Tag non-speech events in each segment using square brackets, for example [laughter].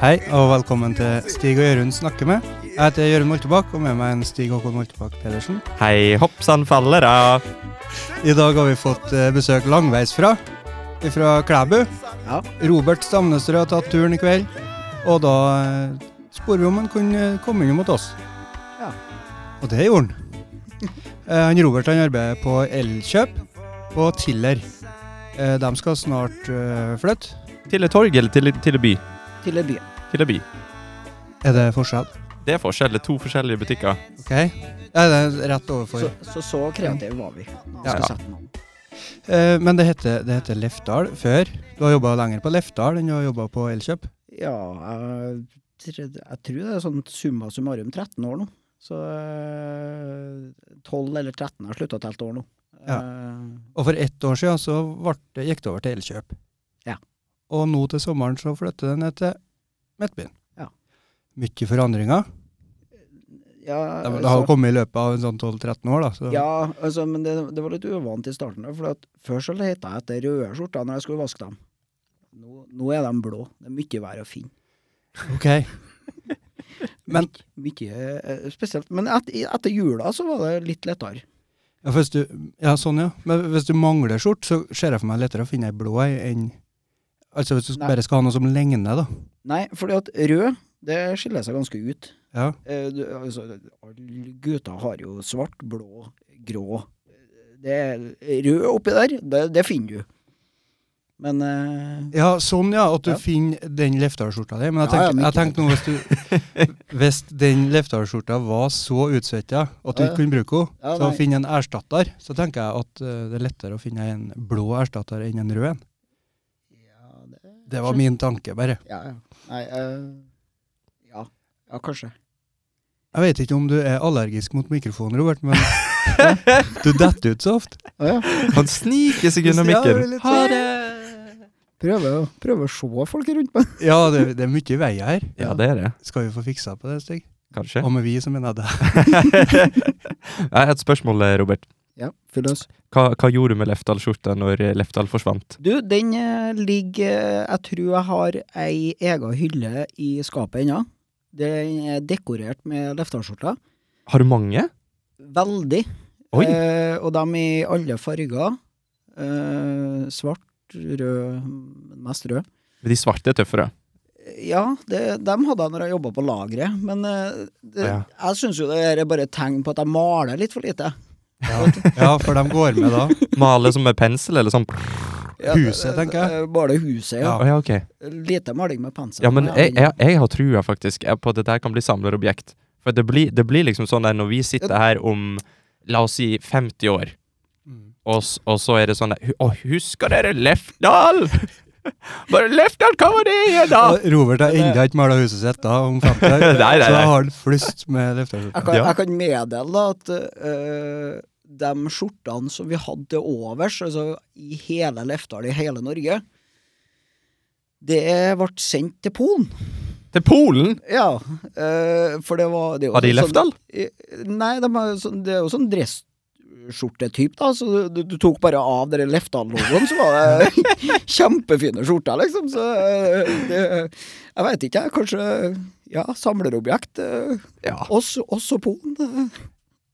Hei, og velkommen til Stig og Jørund snakker med. Jeg heter Jørund Moltebakk, og med meg en Stig Håkon Moltebakk Pedersen. Hei hoppsann av! I dag har vi fått eh, besøk langveisfra, fra Klæbu. Ja. Robert Stamnesrød har tatt turen i kveld, og da eh, spurte vi om han kunne komme innom mot oss. Ja. Og det gjorde han. Eh, han Robert han arbeider på Elkjøp på Tiller. Eh, De skal snart eh, flytte. Til et torg eller til, til en by? til en by. Til en by. Er det forskjell? Det er forskjell. Det er to forskjellige butikker. Ok. Er det rett overfor? Så, så så kreative var vi. Ja. skulle sette. Eh, men det heter, det heter Lefdal før. Du har jobba lenger på Lefdal enn du har jobba på Elkjøp. Ja, jeg, tror- jeg tror det er sånn summa summarum 13 år nå. Så eh, 12 eller 13 har slutta å telle år nå. Ja. Eh, Og for ett år siden så ble det, gikk det over til Elkjøp. Ja. Og nå til sommeren så flytter det ned til Midtbyen. Ja. Mye forandringer. ja, Det, det har jo altså- kommet i løpet av en sånn 12-13 år, da. Så. Ja, altså, men det, det var litt uvant i starten. For før så lette jeg etter røde skjorter når jeg skulle vaske dem. Nå, nå er de blå. Det er mye vær å finne. Ok. [laughs] Men- Mye, eh, spesielt. Men et, etter jula så var det litt lettere. Ja, du, ja, sånn ja. Men hvis du mangler skjort, så ser jeg for meg lettere å finne ei blå ei enn Altså hvis du Nei. bare skal ha noe som ligner, da. Nei, fordi at rød, det skiller seg ganske ut. Ja. Eh, du, altså, alle gutter har jo svart, blå, grå. Det er rød oppi der, det, det finner du. Men eh, Ja, sånn ja, at du Ja. finner den Lefdal-skjorta di. Men jeg Ja, ja, tenker, jeg ikke- nå hvis du Hvis den Lefdal-skjorta var så utsvetta at du ikke kunne bruke henne, så finn en erstatter, så tenker jeg at eh, det er lettere å finne en blå erstatter enn en rød en. Det, var min tanke, bare. Ja, ja. Nei, uh, ja. Ja, kanskje. Jeg vet ikke om du er allergisk mot mikrofonen, Robert, men [laughs] du detter ut så ofte. Ah, ja. Han sniker seg unna mikken. Ha sånn. det! Prøve, å- å se folk rundt meg. Ja, det, det er mye vei her. Ja, det er det. Skal vi få fiksa på det, et stykke? Kanskje. Og med vi, så mener jeg det. [laughs] Jeg har et spørsmål, Robert. Ja, fyll løs. Hva, hva gjorde du med Lefdal-skjorta når Lefdal forsvant? Du, den eh, ligger eh, Jeg tror jeg har ei ega hylle i skapet ennå. Den er dekorert med Lefdal-skjorta. Har du mange? Veldig. Oi! Eh, og de i alle farger. Eh, svart, rød, mest rød. Men De svarte er tøffere. Ja, det, dem hadde jeg når jeg jobba på lageret, men eh, det, Ja. jeg syns jo det er bare et tegn på at jeg maler litt for lite. Ja, ja for de går med da. Male som med pensel, eller sånn? Ja, Huset, tenker jeg. eh, Bare huset, ja. Ja, ok. Lite maling med pensel. Ja, men jeg, jeg, jeg har trua faktisk eh, på at dette kan bli samlerobjekt. For det blir, det blir liksom sånn der når vi sitter her om, la oss si 50 år, Mm. og, og så er det sånn der Å, husker dere Lefdal? [laughs] Bare Lefdal, hva var det igjen, da? Robert har ennå ikke mala huset sitt da, om 50 år, [laughs] Nei, nei, så da har han flust med Lefdal-skjorta. Jeg kan, Ja. jeg kan meddele da at eh, de skjortene som vi hadde til overs, altså i hele Lefdal, i hele Norge, det ble sendt til Polen. Til Polen? Ja, eh, for det var det det i sånn- Lefdal? Nei, de er, sånn- det er jo sånn dressskjortetyp, da. Så du, du tok bare av den Lefdal-logoen, så var det [laughs] kjempefine skjorter, liksom. Så eh, det Jeg veit ikke, jeg. Kanskje ja, samlerobjekt. eh, Ja. Også, også og Polen.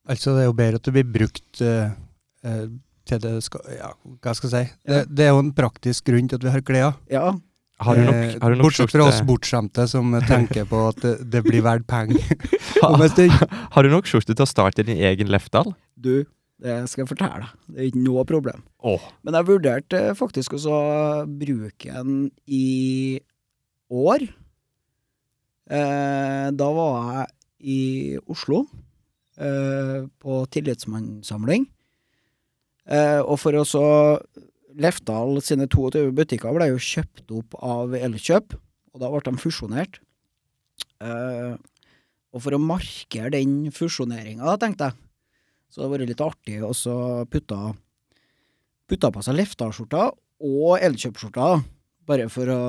Altså, det er jo bedre at det blir brukt eh, eh, til det skal Ja, hva skal jeg si? Det, det er jo en praktisk grunn til at vi har klær. Ja. Har du nok, Eh, har du nok Bortsett fra oss bortskjemte som tenker på at det, det blir verdt penger. [laughs] om en stund. [laughs] har du nok skjorte til å starte din egen Lefdal? Du, det skal jeg fortelle deg. Det er ikke noe problem. Oh. Men jeg vurderte faktisk også å bruke den i år. Eh, da var jeg i Oslo eh, på tillitsmannssamling. Eh, og for å så Lefdal sine 22 butikker ble jo kjøpt opp av Elkjøp, og da ble de fusjonert. Eh, og for å markere den fusjoneringa, tenkte jeg, så det hadde vært litt artig å så putta, putta på seg Lefdal-skjorta og Elkjøp-skjorta, bare for å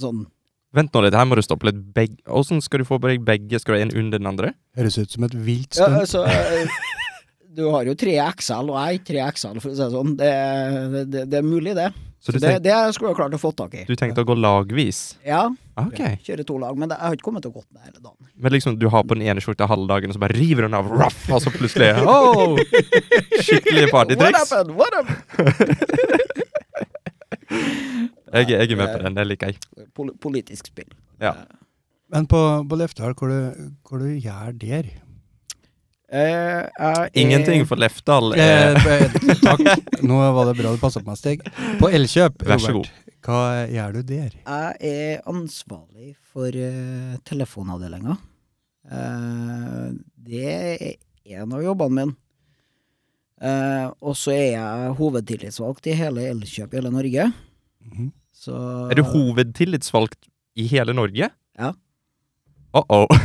sånn Vent nå litt, her må du stoppe litt. Beg Hvordan skal du få på deg begge? Skal du ha en under den andre? Høres ut som et vilt Ja, altså [laughs] eh, Du har jo tre XL, og jeg er ikke tre XL, for å si det sånn. Det, det, det er mulig, det. Så du, det, tenk, det skulle jeg klart å få tak i. du tenkte å gå lagvis? Ja, Ok. kjøre to lag, men det, jeg har ikke kommet til å gå med hele dagen. Men liksom, du har på den ene skjorta halve dagen, og så bare river den av, ruff, og så plutselig oh, Skikkelige What happened? What happened? [laughs] Jeg, jeg er med på den, det liker jeg. Pol politisk spill. Ja. Men på, på Lefdal, hva du, hva du gjør der? Eh, jeg Ingenting for Lefdal. Eh, Eh, [laughs] eh, takk. Nå var det bra du passa på meg, Stig. På Elkjøp, Vær så Robert, hva gjør du der? Jeg er ansvarlig for uh, telefonavdelinga. Uh, det er en av jobbene mine. Uh, og så er jeg hovedtillitsvalgt i hele Elkjøp i hele Norge. Mhm. Så er du hovedtillitsvalgt i hele Norge? Ja. Uh-oh. [laughs]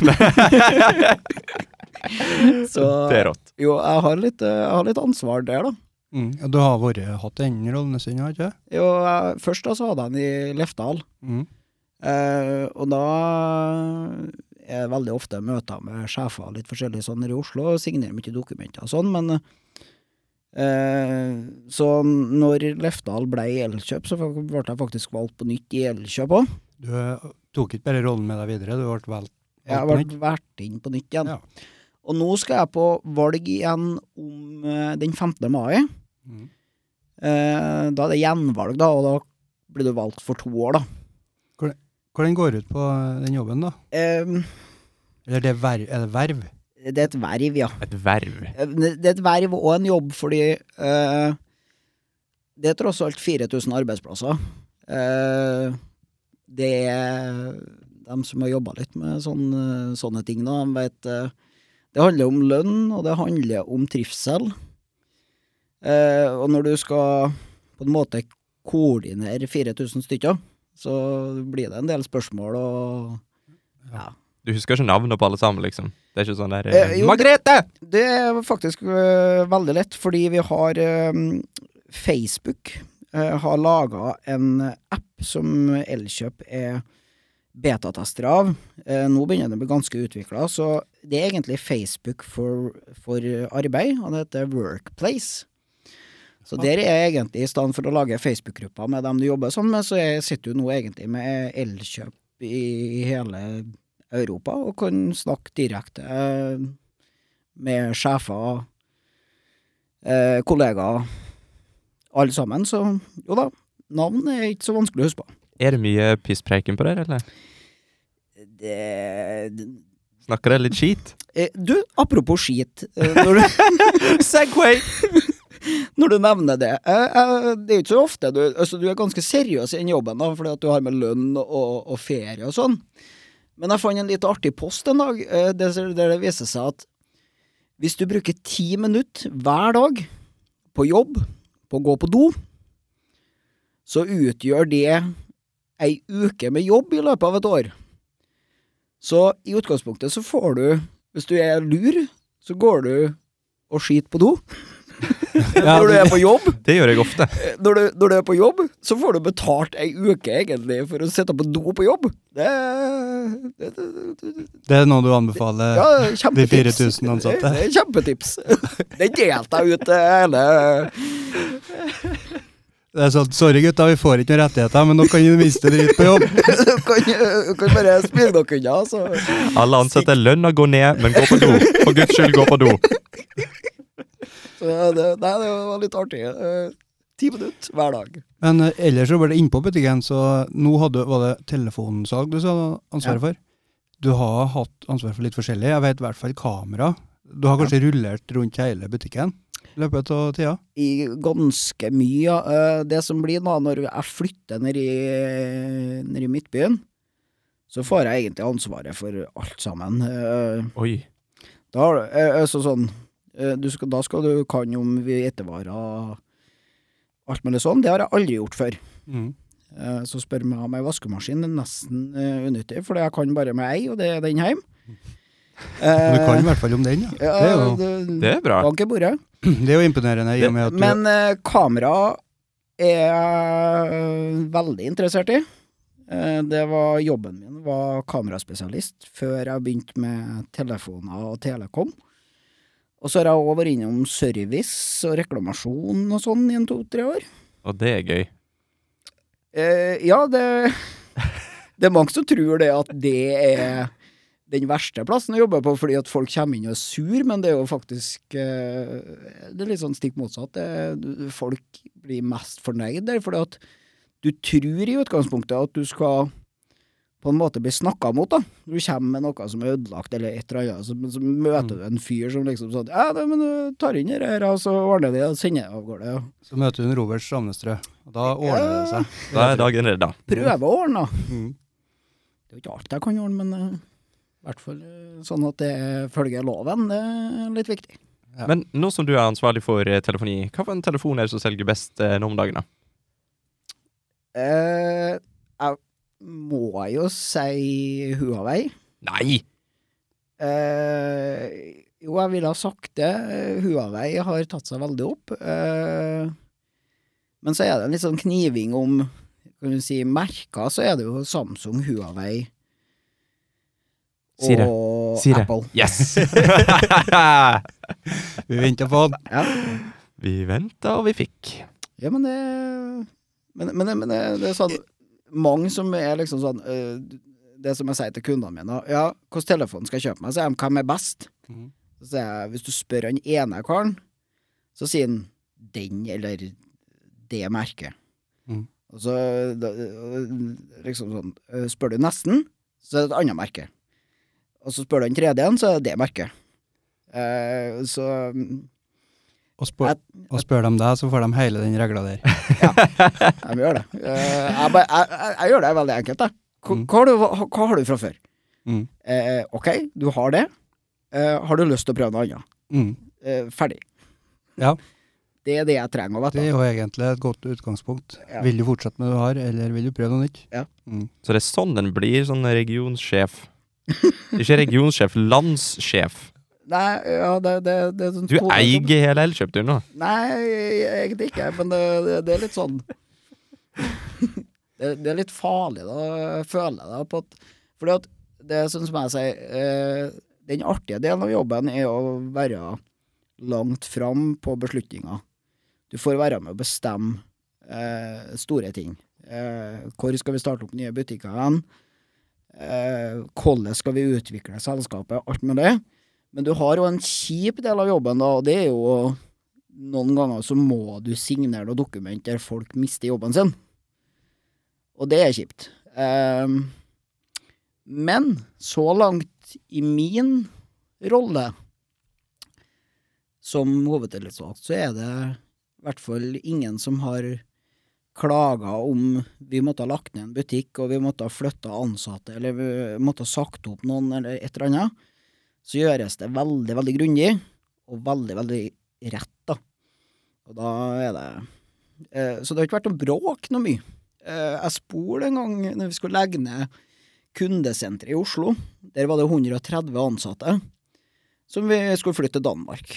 Så det er rått. jo, jeg har litt, eh, jeg har litt ansvar der, da. Mm. ja, Du har vært, hatt den rollen siden, har du ikke? Jo, jeg, først da så hadde jeg den i Lefdal. Mm. Eh, og da er det veldig ofte møter med sjefer litt forskjellig sånn i Oslo, signerer mye dokumenter og sånn, men eh, Så når Lefdal ble i Elkjøp, så ble jeg faktisk valgt på nytt i Elkjøp òg. Du eh, tok ikke bare rollen med deg videre, du ble valgt Jeg ble nytt. vært inn på nytt igjen. Ja. Og nå skal jeg på valg igjen om eh, den 15. mai. Mm. Eh, da er det gjenvalg, da, og da blir du valgt for to år, da. Hvordan går det ut på den jobben, da? Eh, Eller det verv, er det verv? Det er et verv, ja. Et verv. Eh, Det er et verv og en jobb, fordi eh, det er tross alt 4000 arbeidsplasser. Eh, det er de som har jobba litt med sånne, sånne ting, da, de vet eh, Det handler om lønn, og det handler om trivsel. Eh, og når du skal på en måte koordinere 4000 stykker, så blir det en del spørsmål og ja. Du husker ikke navnet på alle sammen, liksom? Det er ikke sånn der Eh, eh, jo, Margrethe! Det er faktisk uh, veldig lett, fordi vi har um, Facebook uh, har laga en app som Elkjøp er betatester av. Uh, nå begynner det å bli ganske utvikla, så det er egentlig Facebook for, for arbeid, det heter Workplace. Så der er egentlig, i stedet for å lage Facebook-grupper med dem du jobber sammen med, så jeg sitter du nå egentlig med Elkjøp i, i hele Europa, og kan snakke direkte eh, med sjefer, eh, kollegaer, alle sammen. Så jo da, navn er ikke så vanskelig å huske på. Er det mye pisspreken på det, eller? Det, det Snakker dere litt skit? eh, Du, apropos skit. Når du, [laughs] Segway! [laughs] når du nevner det Det er ikke så ofte du altså, Du er ganske seriøs i den jobben, da, fordi at du har med lønn og, og ferie og sånn. Men jeg fant en litt artig post en dag, eh, der det viser seg at hvis du bruker ti minutter hver dag på jobb, på å gå på do, så utgjør det ei uke med jobb i løpet av et år. Så i utgangspunktet så får du, hvis du er lur, så går du og skiter på do. [laughs] Ja, Når du er på jobb, [laughs] Det gjør jeg ofte. når du, når du er på jobb, så får du betalt ei uke egentlig for å sitte på do på jobb. Det, det, det, det, Det er noe du anbefaler ja, de 4000 ansatte. Det, det er kjempetips. Den delte jeg ut til hele Det er sånn, Sorry gutta, vi får ikke noen rettigheter, men nå kan du miste dritt på jobb. [laughs] Du kan, du kan bare spille dere unna, så Alle ansatte, lønna går ned, men gå på do. For guds skyld, gå på do. Så det, nei, det var litt artig. Eh, Ti minutter hver dag. Men uh, ellers så ble det innpå butikken, så nå hadde, var det telefonsalg du sa ansvaret for. Du har hatt ansvar for litt forskjellig. Jeg vet i hvert fall kamera. Du har kanskje rullert rundt hele butikken i løpet av tida? I ganske mye. ja. Eh, Det som blir da, når jeg flytter ned i, ned i Midtbyen, så får jeg egentlig ansvaret for alt sammen. Eh, Oi. Da har du eh, altså sånn eh, skal, Da skal du kan om hvitevarer alt mulig sånn. Det har jeg aldri gjort før. Mm. Eh, Så spør meg om ei vaskemaskin. Det er nesten uh, unyttig, for jeg kan bare med ei, og det er den hjem. [laughs] Du kan i hvert fall om den, ja. ja, Det er jo, det, Det er bra. Bank i bordet. [clears throat] det er jo imponerende i og med at du Men uh, kamera er jeg veldig interessert i. Eh, det var Jobben min var kameraspesialist før jeg begynte med telefoner og telekom. Og så har jeg òg vært innom service og reklamasjon og sånn i en to-tre år. Og det er gøy. Eh, ja, det [laughs] Det er mange som tror det at det er den verste plassen å jobbe på fordi at folk kommer inn og er sur, men det er jo faktisk eh, Det er litt sånn stikk motsatt. Det, folk blir mest fornøyd der fordi at du tror i utgangspunktet at du skal på en måte blir snakka mot, da. Du kommer med noe som er ødelagt, eller et eller annet, så, så møter du en fyr som liksom sånn Ja, det, men du tar inn det her, og så ordner vi det og sender det av gårde. Ja. Så møter hun Robert Stramnestrø, og da ordner det seg. Da er dagen redda. Prøve å ordne, da. Mm. Det er jo ikke alt jeg kan ordne, men i i hvert fall uh, sånn at det følger loven, det er litt viktig. Ja. Men nå som du er ansvarlig for uh, telefoni, hva for en telefon er det som selger best eh, nå om dagen? da? Eh, må jo si Huawei. Nei! Eh, jo, jeg ville ha sagt det. Huawei har tatt seg veldig opp. Eh, men så er det en litt sånn kniving om kan du si, merker, så er det jo Samsung, Huawei og Si det. Apple. Yes! [laughs] [laughs] Vi venta på den. Ja. vi venta, og vi fikk. Ja, men det Men, men, men det, det er sånn Mange som er liksom sånn øh, Det som jeg sier til kundene mine Ja, hvilken telefon skal jeg kjøpe meg? Så sier de hvem er best? Mhm. Så sier jeg hvis du spør han ene karen, så sier han den eller det merket. Mm. Og så da, liksom sånn øh, Spør du nesten, så er det et annet merke. Og så spør du den tredje så er det det merket. Uh, så Og spør, Jeg- og spør de deg, så får de hele den regla der. [laughs] ja, De gjør det. Eh, jeg, bare- jeg, jeg, jeg gjør det veldig enkelt, jeg. Hva, Mm. hva, har du, hva, hva har du fra før? Mm. Eh, ok, du har det. Eh, har du lyst til å prøve noe annet? Mm. Eh, ferdig. Ja. Det er det jeg trenger å Det er jo egentlig et godt utgangspunkt. Ja. Vil du fortsette med det du har, eller vil du prøve noe nytt? Ja. Mm. Så det er sånn den blir, sånn regionsjef. Ikke regionsjef, landssjef. Nei, ja, det, det, det er sånn Du eier hele Elkjøpturen nå. Nei, egentlig ikke, men det, det, det er litt sånn [laughs] det, det er litt farlig, da, føler jeg da, på at Fordi at det er sånn jeg sier, eh, den artige delen av jobben er å være langt fram på beslutninger. Du får være med å bestemme eh, store ting. Eh, hvor skal vi starte opp nye butikker hen? Eh, hvordan skal vi utvikle selskapet? Alt med det. Men du har jo en kjip del av jobben, da, og det er jo noen ganger så må du signere noe dokument der folk mister jobben sin. Og det er kjipt. Um, men så langt i min rolle som hovedtillitsvalgt, så er det i hvert fall ingen som har klaga om vi måtte ha lagt ned en butikk, og vi måtte ha flytta ansatte, eller vi måtte ha sagt opp noen, eller et eller annet. Så gjøres det veldig, veldig grundig, og veldig, veldig rett, da. Og da er det eh, Så det har ikke vært noe bråk noe mye. Eh, jeg spurte en gang når vi skulle legge ned kundesenteret i Oslo. Der var det 130 ansatte som vi skulle flytte til Danmark.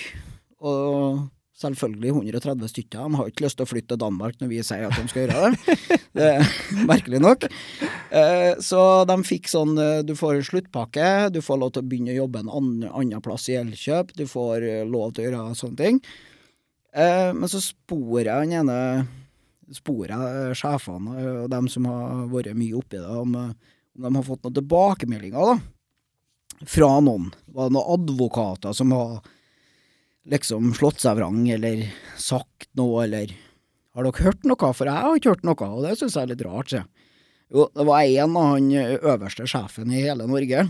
Og selvfølgelig 130 stykker. De har ikke lyst til å flytte til Danmark når vi sier at de skal gjøre det. [laughs] Det er merkelig nok. Eh, så de fikk sånn eh, Du får sluttpakke, du får lov til å begynne å jobbe en annen, plass i Elkjøp, du får eh, lov til å gjøre sånne ting. Men så spor jeg den ene Spor jeg sjefene og dem som har vært mye oppi det, om, de har fått noen tilbakemeldinger, da. Fra noen. Var det noen advokater som har liksom slått seg vrang, eller sagt noe, eller Har dere hørt noe? For jeg har ikke hørt noe, og det syns jeg er litt rart, sier Jo, det var en av han øverste sjefen i hele Norge.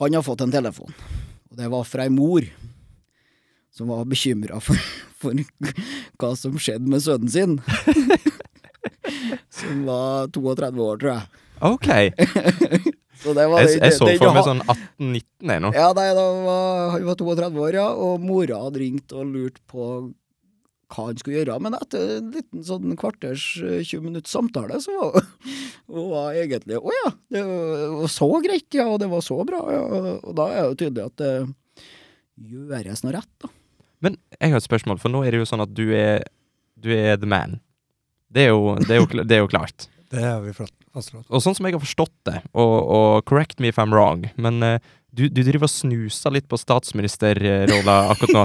Han har fått en telefon, og det var fra ei mor som var bekymra for, for hva som skjedde med sønnen sin. [laughs] som var 32 år, tror jeg. OK. [laughs] Så det var Jeg, jeg så det- det- for meg sånn 18-19 ennå. Ja, nei, da var, han var 32 år, ja, og mora hadde ringt og lurt på hva han skulle gjøre, men etter en liten sånn kvarters, eh, 20 minutts samtale, så var [laughs] hun egentlig Å ja, det var så greit, ja, og det var så bra, ja, og- da er det jo tydelig at det gjøres noe rett, da. Men jeg har et spørsmål, for nå er det jo sånn at du er, du er the man. Det er jo, det er jo, det er jo klart. Det er vi flat- fastslått. Og sånn som jeg har forstått det, og, og correct me if I'm wrong, men uh, du, du driver og snuser litt på statsministerrolla akkurat nå.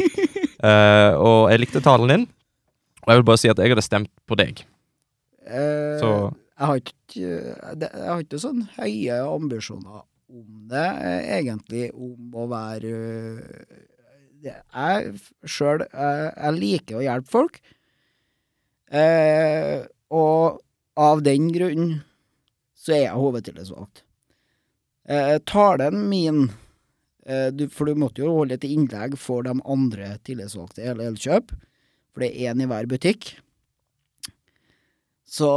uh, [laughs] og jeg likte talen din, og jeg vil bare si at jeg hadde stemt på deg. Uh, Så- jeg, har ikke, jeg har ikke sånn høye ambisjoner om det, egentlig, om å være Jeg sjøl jeg, jeg liker å hjelpe folk. Eh, og av den grunn så er jeg hovedtillitsvalgt. Eh, talen min eh, du, For du måtte jo holde et innlegg for de andre tillitsvalgte i hele Elkjøp, for det er én i hver butikk. Så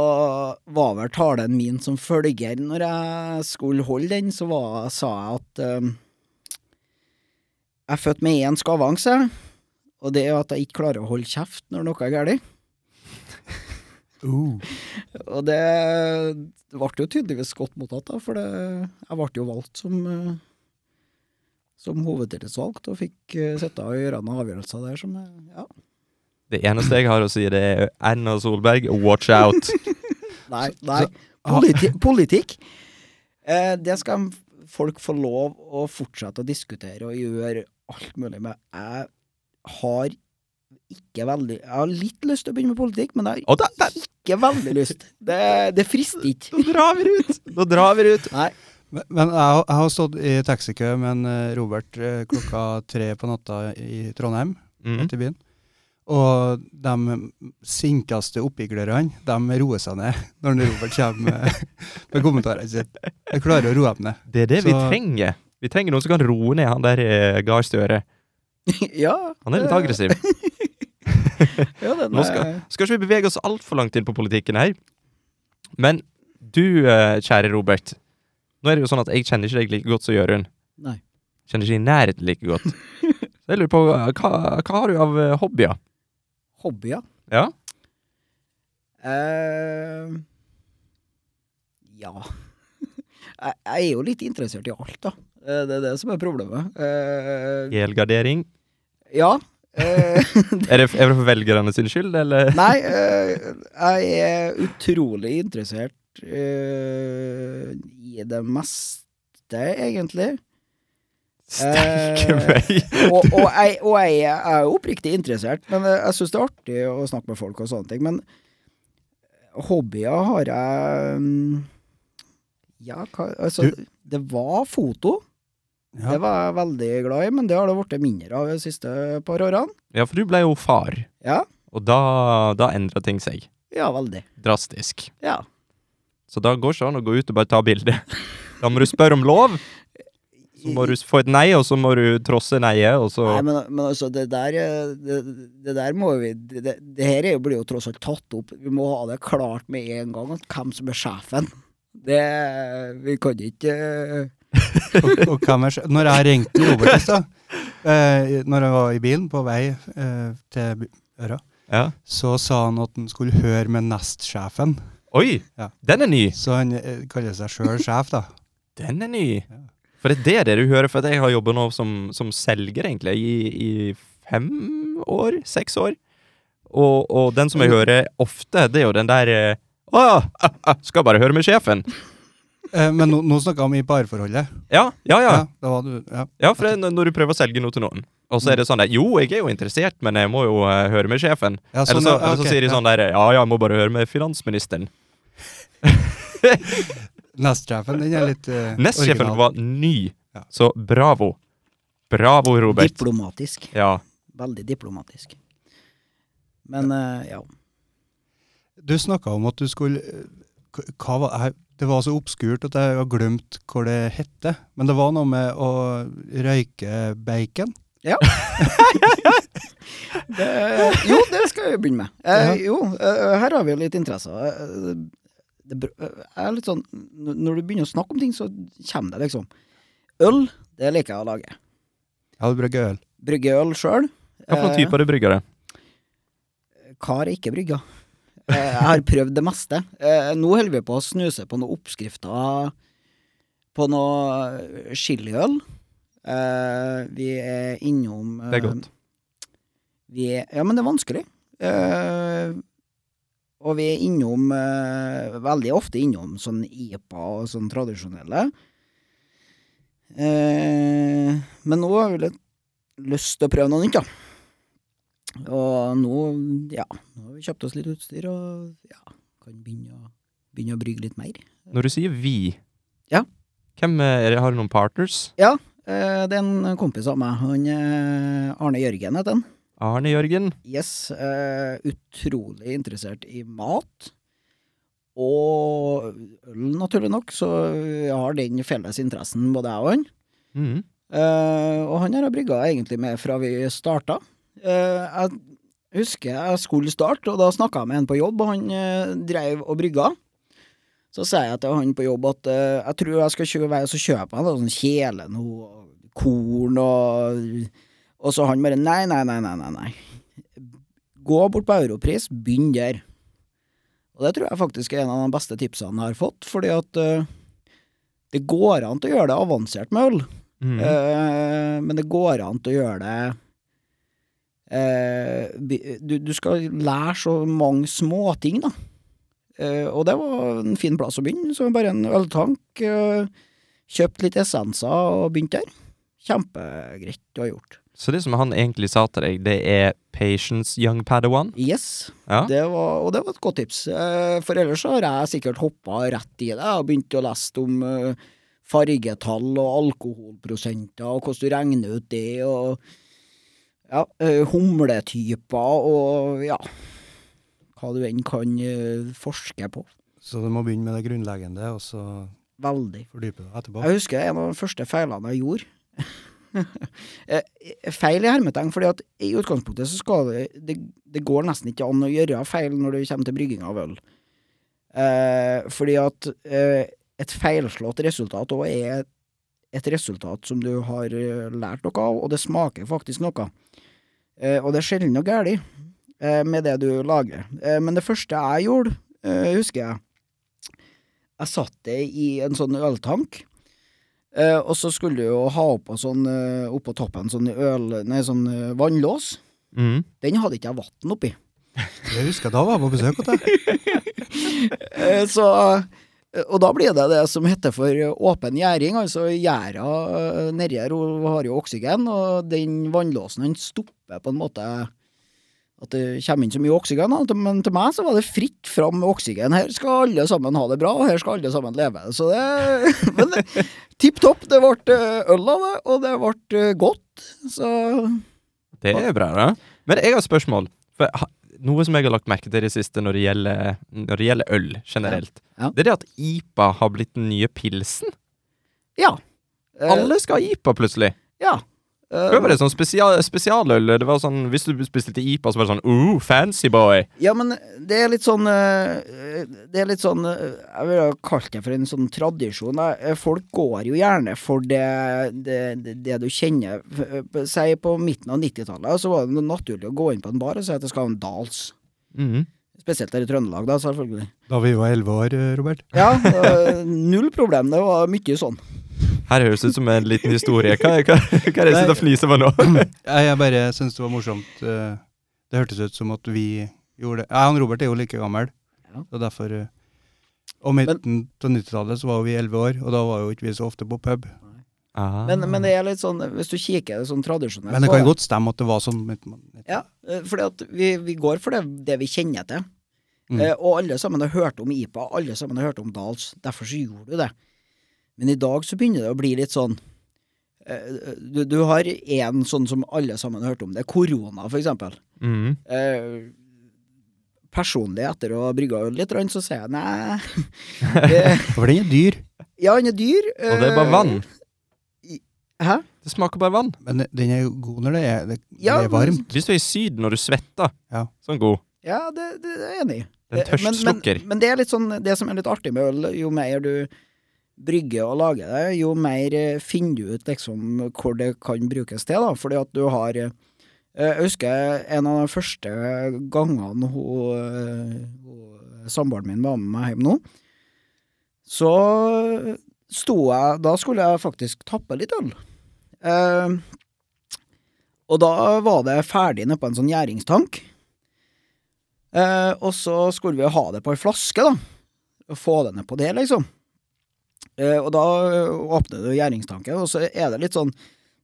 var vel talen min som følger når jeg skulle holde den, så var, sa jeg at eh, jeg er født med én skavanse, og det er at jeg ikke klarer å holde kjeft når noe er galt. Uh. Og det, det ble jo tydeligvis godt mottatt, da, for det, jeg ble jo valgt som, eh, som hovedtillitsvalgt, og fikk eh, sitte og gjøre noen avgjørelser der som eh, Ja. Det eneste jeg har å si, det er Erna Solberg, watch out. [laughs] Nei, nei. Politi politikk, eh, det skal folk få lov å fortsette å diskutere og gjøre alt mulig med. Jeg har ikke veldig Jeg har litt lyst til å begynne med politikk, men jeg har da, da, ikke veldig lyst. Det, det frister ikke. [laughs] da drar vi ut! Da drar vi ut. Nei. Men, men jeg, har- jeg har stått i taxikø med en eh, Robert eh, klokka tre på natta i Trondheim, Mm. ute i byen. Og de sinkeste oppiglerne, de roer seg ned når Robert kommer med, [laughs] med kommentarene sine. Jeg klarer å roe dem ned. Det er det vi trenger. Vi trenger noen som kan roe ned han der eh, Gahr Støre. [laughs] Ja. Han er litt aggressiv. [laughs] Ja, den Nå er- skal, skal ikke vi bevege oss altfor langt inn på politikken her. Men du, eh, kjære Robert. Nå er det jo sånn at jeg kjenner ikke deg like godt som Jørund. Kjenner ikke i nærheten like godt. [laughs] Så jeg lurer på, eh, hva, hva har du av eh, hobbyer? Hobbyer? Ja? Uh, ja. [laughs] jeg, jeg er jo litt interessert i alt, da. Det er det som er problemet. Helgardering? ja. Eh, [laughs] Er det, er det for velgerne sin skyld, eller? [laughs] Nei, eh, jeg er utrolig interessert eh, i det meste, egentlig. Sterke meg! og, og, jeg, og jeg er oppriktig interessert, men jeg, jeg syns det er artig å snakke med folk og sånne ting. Men hobbyer har jeg mm, Ja, hva Altså, Du- det var foto. Ja. Det var jeg veldig glad i, men det har det blitt mindre av de siste par årene. Ja, for du ble jo far, Ja, og da, da endra ting seg. ja veldig. Drastisk. Ja. Så da går det ikke an å gå ut og bare ta bilde. Da må du spørre om lov. Så må du få et nei, og så må du trosse neiet, og så Nei, men, men altså, det der eh, det, det der må vi Det, det, det her er jo, blir jo tross alt tatt opp. Vi må ha det klart med en gang at hvem som er sjefen. Det Vi kan ikke eh, [laughs] Og, og når jeg ringte Robert i stad, eh, når jeg var i bilen på vei eh, til Øra, Ja. så sa han at han skulle høre med nestsjefen. Oi! Ja. Den er ny! Så han eh, kaller seg sjøl sjef, da. Den er ny. Ja. For det er det du hører, for jeg har jobba nå som, som selger, egentlig, i, i fem år? Seks år. Og, og den som jeg hører ofte, det er jo den der eh, Å ja, ah, ah, skal bare høre med sjefen. Eh, men nå, nå snakka vi om i parforholdet. Ja, ja, ja. Ja, var du, ja. Ja, for det, når du prøver å selge noe til noen, og så er det sånn der Jo, jeg er jo interessert, men jeg må jo uh, høre med sjefen. Ja, eller, sånn, så, eller så okay, sier de sånn der Ja, ja, jeg må bare høre med finansministeren. [laughs] Nestsjefen, den er litt original. Nestsjefen var ny, så bravo. Bravo, Robert. Diplomatisk. Ja. Veldig diplomatisk. Men uh, ja. Du snakka om at du skulle hva var, jeg, Det var så obskurt at jeg har glemt hva det hette. Men det var noe med å røyke bacon. [laughs] Det, jo, det skal vi begynne med. Eh, jo, eh, her har vi litt interesser. Eh, det, eh, er litt sånn Når du begynner å snakke om ting, så kommer det liksom. Øl, det liker jeg å lage. Ja, du brygger øl. Brygger øl sjøl. Noen type er det brygger? Hva har jeg ikke brygga? Eh, Jeg har prøvd det meste. Eh, Nå holder vi på å snuse på noen oppskrifter på noe chiliøl. Eh, Vi er innom Det er godt. Vi er, ja, men det er vanskelig. Og vi er innom Veldig ofte innom sånn IPA og sånn tradisjonelle. Men nå har vi lyst til å prøve noe nytt, da. Og nå, ja, nå vi kjøpte oss litt utstyr, og ja, kan begynne å, begynne å brygge litt mer. Når du sier vi, Ja. hvem er, har du noen partners? Eh, det er en kompis av meg. Han eh, Arne Jørgen heter han. Arne Jørgen? Yes. Eh, utrolig interessert i mat. Og øl, naturlig nok, så jeg har den felles interessen, både jeg og han. Mm. Eh, og han har jeg brygga egentlig med fra vi starta. Eh, jeg husker jeg skulle starte, og da snakka jeg med en på jobb, og han eh, dreiv og brygga. Så sier jeg til han på jobb at eh, jeg tror jeg skal kjøpe så kjøper jeg noe sånn kjele, noe korn og Og så han bare nei, nei, nei, nei, nei. nei. Gå bort på Europris, begynn der. Og det tror jeg faktisk er en av de beste tipsene jeg har fått, fordi at eh, det går an til å gjøre det avansert med øl. mm. Eh, men det går an til å gjøre det eh, du, du skal lære så mange småting, da. Eh, og det var en fin plass å begynne. Så bare en øltank. Eh, kjøpt litt essenser og begynt der. Kjempegreit å ha gjort. Så det som han egentlig sa til deg, det er patience young padawan? Yes, Ja? det var, og det var et godt tips. Eh, for ellers har jeg sikkert hoppa rett i det og begynt å lese om eh, fargetall og alkoholprosenter og hvordan du regner ut det, og ja, eh, humletyper og ja Hva du enn kan eh, forske på. Så du må begynne med det grunnleggende, og så Veldig. fordype deg etterpå. Jeg husker en av de første feilene jeg gjorde. [laughs] Eh, feil i hermetegn, fordi at i utgangspunktet så skal det, det Det går nesten ikke an å gjøre feil når det kommer til brygging av øl. Eh, fordi at eh, et feilslått resultat òg er et resultat som du har lært noe av, og det smaker faktisk noe. Eh, og det er sjelden noe galt eh, med det du lager. Eh, men det første jeg gjorde, eh, husker jeg Jeg satt det i en sånn øltank. Eh, og så skulle du jo ha oppå sånn, oppå toppen sånn øl... Nei, sånn vannlås. Mm. Den hadde ikke jeg vann oppi. Jeg husker da var jeg på besøk hos deg. [laughs] Eh, så eh, Og da blir det det som heter for eh, åpen gjæring. Altså gjæra eh, nedi her har jo oksygen, og den vannlåsen den stopper på en måte at det kommer inn så mye oksygen. Men til meg så var det fritt fram med oksygen. Her skal alle sammen ha det bra, og her skal alle sammen leve. Så det [laughs] Men tipp topp. Det ble eh, øl av det, og det ble eh, godt. Så Det er bra, da. Men jeg har et spørsmål. For noe som jeg har lagt merke til i det siste når det gjelder, når det gjelder øl generelt, Ja. Ja. det er det at IPA har blitt den nye pilsen. ja. Eh, Alle skal ha IPA plutselig. Ja. Før var det sånn spesial, spesialøl. Det var sånn, Hvis du bestilte IPA, så var det sånn Ooh, fancy boy. Ja, men det er litt sånn eh, Det er litt sånn eh, Jeg ville kalt det for en sånn tradisjon. Eh, Folk går jo gjerne for det, det, det, det du kjenner. Si på midten av 90-tallet, så var det naturlig å gå inn på en bar og si at det skal ha en Dals. Mhm. Spesielt her i Trøndelag, da, selvfølgelig. Da vi var elleve år, Robert. Ja, null problem. Det var mye sånn. Her høres det ut som en liten historie. Hva, hva, hva er det jeg sitter og fniser på nå? [clears throat] Jeg, jeg bare syns det var morsomt. eh, Det hørtes ut som at vi gjorde det. Ja, han Robert er jo like gammel, Ja. så derfor eh, Og midten av 90-tallet så var vi elleve år, og da var jo ikke vi så ofte på pub. Ah. Men, men det er litt sånn, hvis du kikker sånn tradisjonelt Men det kan godt stemme at det var sånn. Ja, for vi, vi går for det, det vi kjenner til. Mm. Eh, og alle sammen har hørt om IPA, alle sammen har hørt om Dals. Derfor så gjorde du det. Men i dag så begynner det å bli litt sånn eh, du, du har én sånn som alle sammen har hørt om. Det er korona, for eksempel. Mhm. Eh, personlig, etter å ha brygga øl litt, så sier jeg nei. [laughs] det, For den er dyr, ja, den er dyr. Og det er bare eh, vann. Hæ? Det smaker bare vann. men den er jo god når det er, det, Ja, det er varmt. Hvis du er i Syden og du svetter, Ja. sånn god. Ja, det, det er jeg enig i. Den tørstslukker. men- Men, men det er litt sånn, det som er litt artig med øl, jo mer du brygger og lage det, jo mer eh, finner du ut liksom hvor det kan brukes til, da. Fordi at du har eh, Jeg husker en av de første gangene eh, samboeren min var med meg hjem nå, så sto jeg Da skulle jeg faktisk tappe litt øl. Eh, og da var det ferdig nede på en sånn gjæringstank. Eh, og så skulle vi ha det på ei flaske, da. Få det ned på det, liksom. Eh, og da åpner du gjæringstanken, og så er det litt sånn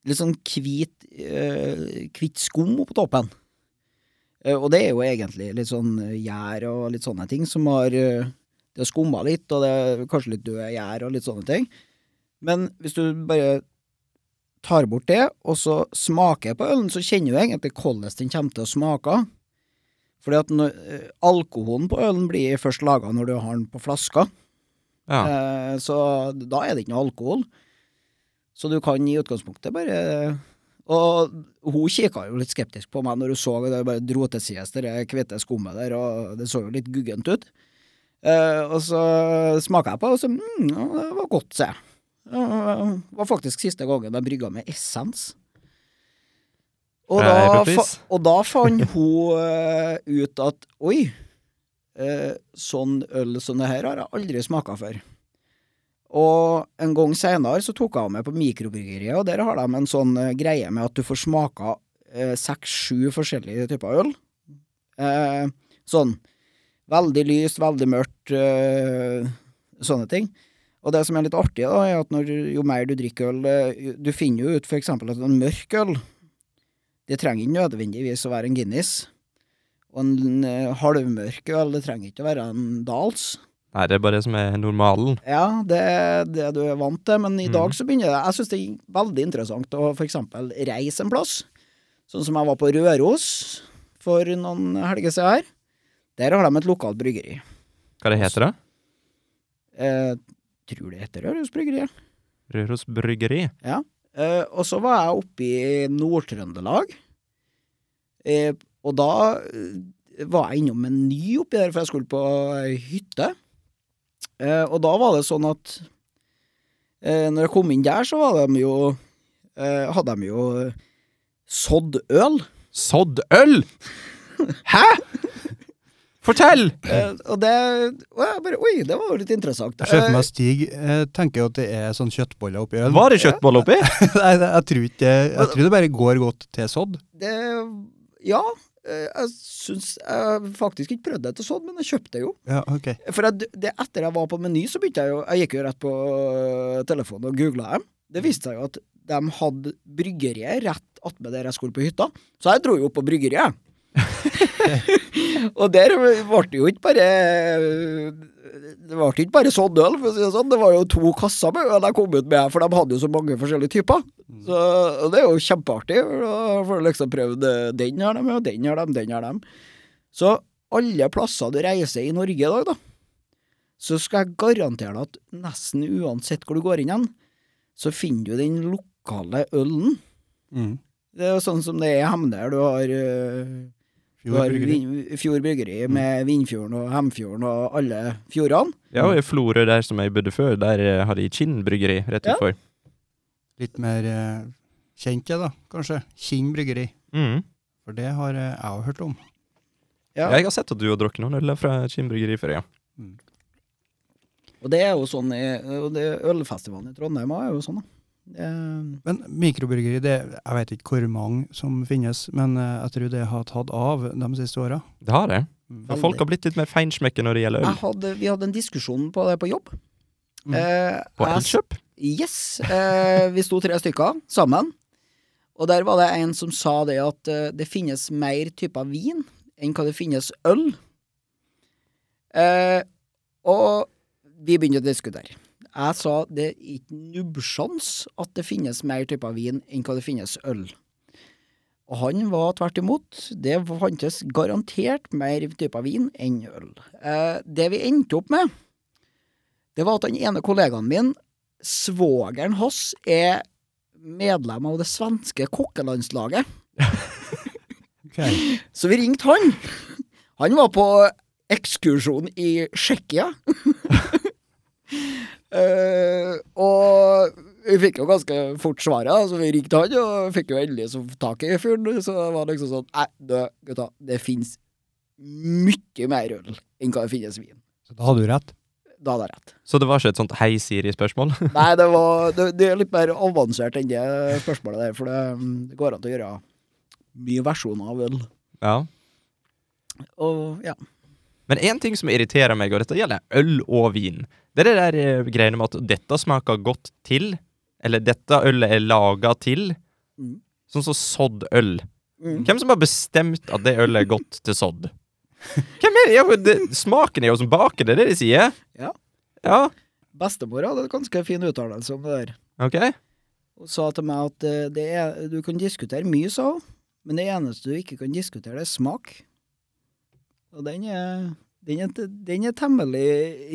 litt sånn hvit, eh, hvitt skum oppå toppen. Eh, Og det er jo egentlig litt sånn eh, gjær og litt sånne ting som har eh, Det har skumma litt, og det er kanskje litt døde gjær og litt sånne ting. Men hvis du bare tar bort det, og så smaker på ølen, så kjenner du egentlig hvordan den kommer til å smake. Fordi at eh, alkoholen på ølen blir først laga når du har den på flaska. Ja. Eh, så da er det ikke noe alkohol. Så du kan i utgangspunktet bare Og hun kikka jo litt skeptisk på meg når hun så det bare dro til sides det hvite skummet der, og det så jo litt guggent ut. Eh, og så smaka jeg på, og så mm, det var godt, se. Det var faktisk siste gangen jeg brygga med essens. Og da, og da fant hun eh, ut at oi, eh, sånn øl som det her har jeg aldri smaka før. Og en gang seinere så tok jeg med på mikrobryggeriet, og der har de en sånn eh, greie med at du får smaka seks-sju forskjellige typer øl. Eh, sånn veldig lyst, veldig mørkt, eh, sånne ting. Og det som er litt artig, da, er at når, jo mer du drikker øl eh, Du finner jo ut eksempel at en mørk øl Det trenger ikke nødvendigvis å være en Guinness. Og en eh, halvmørk øl, det trenger ikke å være en Dals. Nei, det er bare det som er normalen. Ja, det er det du er vant til, men i Mhm. dag så begynner det Jeg syns det er veldig interessant å for eksempel reise en plass. Sånn som jeg var på Røros for noen helger siden her. Der har de et lokalt bryggeri. Hva det heter det? Jeg tror det heter Røros bryggeri. Røros bryggeri. Ja. og så var jeg oppe i Nord-Trøndelag. Eh, og da eh, var jeg innom en ny oppi der, for jeg skulle på hytte. Eh, og da var det sånn at eh, når jeg kom inn der, så var de jo eh, Hadde de jo sådd øl. Sådd øl! Hæ?! Fortell! Eh, og det og jeg bare Oi, det var jo litt interessant. Jeg ser for Eh, meg Stig eh, tenker jo at det er sånn kjøttboller oppi øl. Var det kjøttboller oppi? [laughs] Nei, jeg tror ikke det. Jeg tror det bare går godt til sodd. det Ja. Eh, Jeg syns Jeg faktisk ikke prøvd det til sånn, men jeg kjøpte det jo. Ja, okay. For jeg, det, etter jeg var på Meny, så begynte jeg jo Jeg gikk jo rett på øh, telefonen og googla dem. Det viste seg jo at de hadde bryggeriet rett attmed der jeg skulle på hytta. Så jeg dro jo opp på bryggeriet. [laughs] [laughs] og der ble det jo ikke bare Det ble ikke bare sånn øl, for å si det sånn. Det var jo to kasser med øl jeg kom ut med, for de hadde jo så mange forskjellige typer. Så og det er jo kjempeartig. Da får du liksom prøvd øh, den har de, og den har de, den har de. Så alle plasser du reiser i Norge i dag, da, så skal jeg garantere deg at nesten uansett hvor du går inn igjen, så finner du den lokale ølen. Mm. Det er jo sånn som det er i Hemne. Du har, du Fjord har bryggeri. Med Vindfjorden og Hemfjorden og alle fjordene. Ja, og i Florø, der som jeg bodde før, der eh, har de Kinn bryggeri rett Ja. utfor. Litt mer eh, kjent, da, kanskje. Kinn bryggeri. Mm. For det har eh, jeg jo hørt om. Ja. Jeg har sett at du har drukket noen øl fra Kinn bryggeri før, ja. Og det er jo sånn i, og det, Ølfestivalen i Trondheim er jo sånn, da. Det, Men mikrobryggeri, det, jeg vet ikke hvor mange som finnes, men eh, jeg tror det har tatt av de siste åra. Det har det. Mm. For folk har blitt litt mer feinschmekke når det gjelder jeg øl. hadde, vi hadde en diskusjon på det på jobb. Mm. Eh, På Elkjøp? Yes. Eh, vi sto tre stykker sammen. Og der var det en som sa det at uh, det finnes mer typer vin enn hva det finnes øl. Eh, og vi begynte å diskutere. Jeg sa det er ikke nubbsjans at det finnes mer typer vin enn hva det finnes øl. Og han var tvert imot. Det fantes garantert mer typer vin enn øl. Eh, det vi endte opp med, det var at den ene kollegaen min svogeren hans er medlem av det svenske kokkelandslaget. [laughs] okay. Så vi ringte han. Han var på ekskursjon i Tsjekkia. [laughs] Eh, og vi fikk jo ganske fort svaret, så vi ringte han, og fikk jo endelig så tak i fyren. Så det var liksom sånn Nei, du, gutta, det fins mye mer øl enn hva det finnes vin. Så da hadde du rett. Da hadde jeg rett. Så det var ikke et sånt hei Siri-spørsmål? [laughs] Nei, det, var, det, det er litt mer avansert enn det spørsmålet der, for det, det går an til å gjøre mye versjoner av øl. ja. Og ja. Men én ting som irriterer meg, og dette gjelder øl og vin, det er det der eh, greiene med at dette smaker godt til, eller dette ølet er laga til, Mm. sånn som sådd øl. Mm. Hvem som har bestemt at det ølet er godt til sodd? Hvem er det? Ja, det? Smaken er jo som baker, det er det de sier? Ja. Ja, Bestemor hadde en ganske fin uttalelse om det der. ok. Hun sa til meg at eh, det er, du kan diskutere mye, sa hun, men det eneste du ikke kan diskutere, det er smak. Og den er, den er, den er temmelig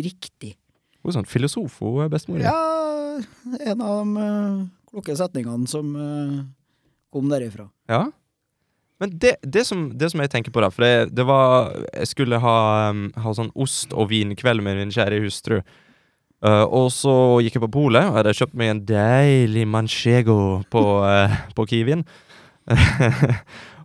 riktig. Hun er sånn filosof, hun er bestemor. Ja, en av de uh, kloke setningene som uh, kom derifra. Ja. Men det, det, som, det som jeg tenker på, da For det, det var Jeg skulle ha, um, ha sånn ost- og vinkveld med min kjære hustru. Uh, og så gikk jeg på polet og hadde kjøpt meg en deilig manchego på, uh, på Kiwien. [laughs]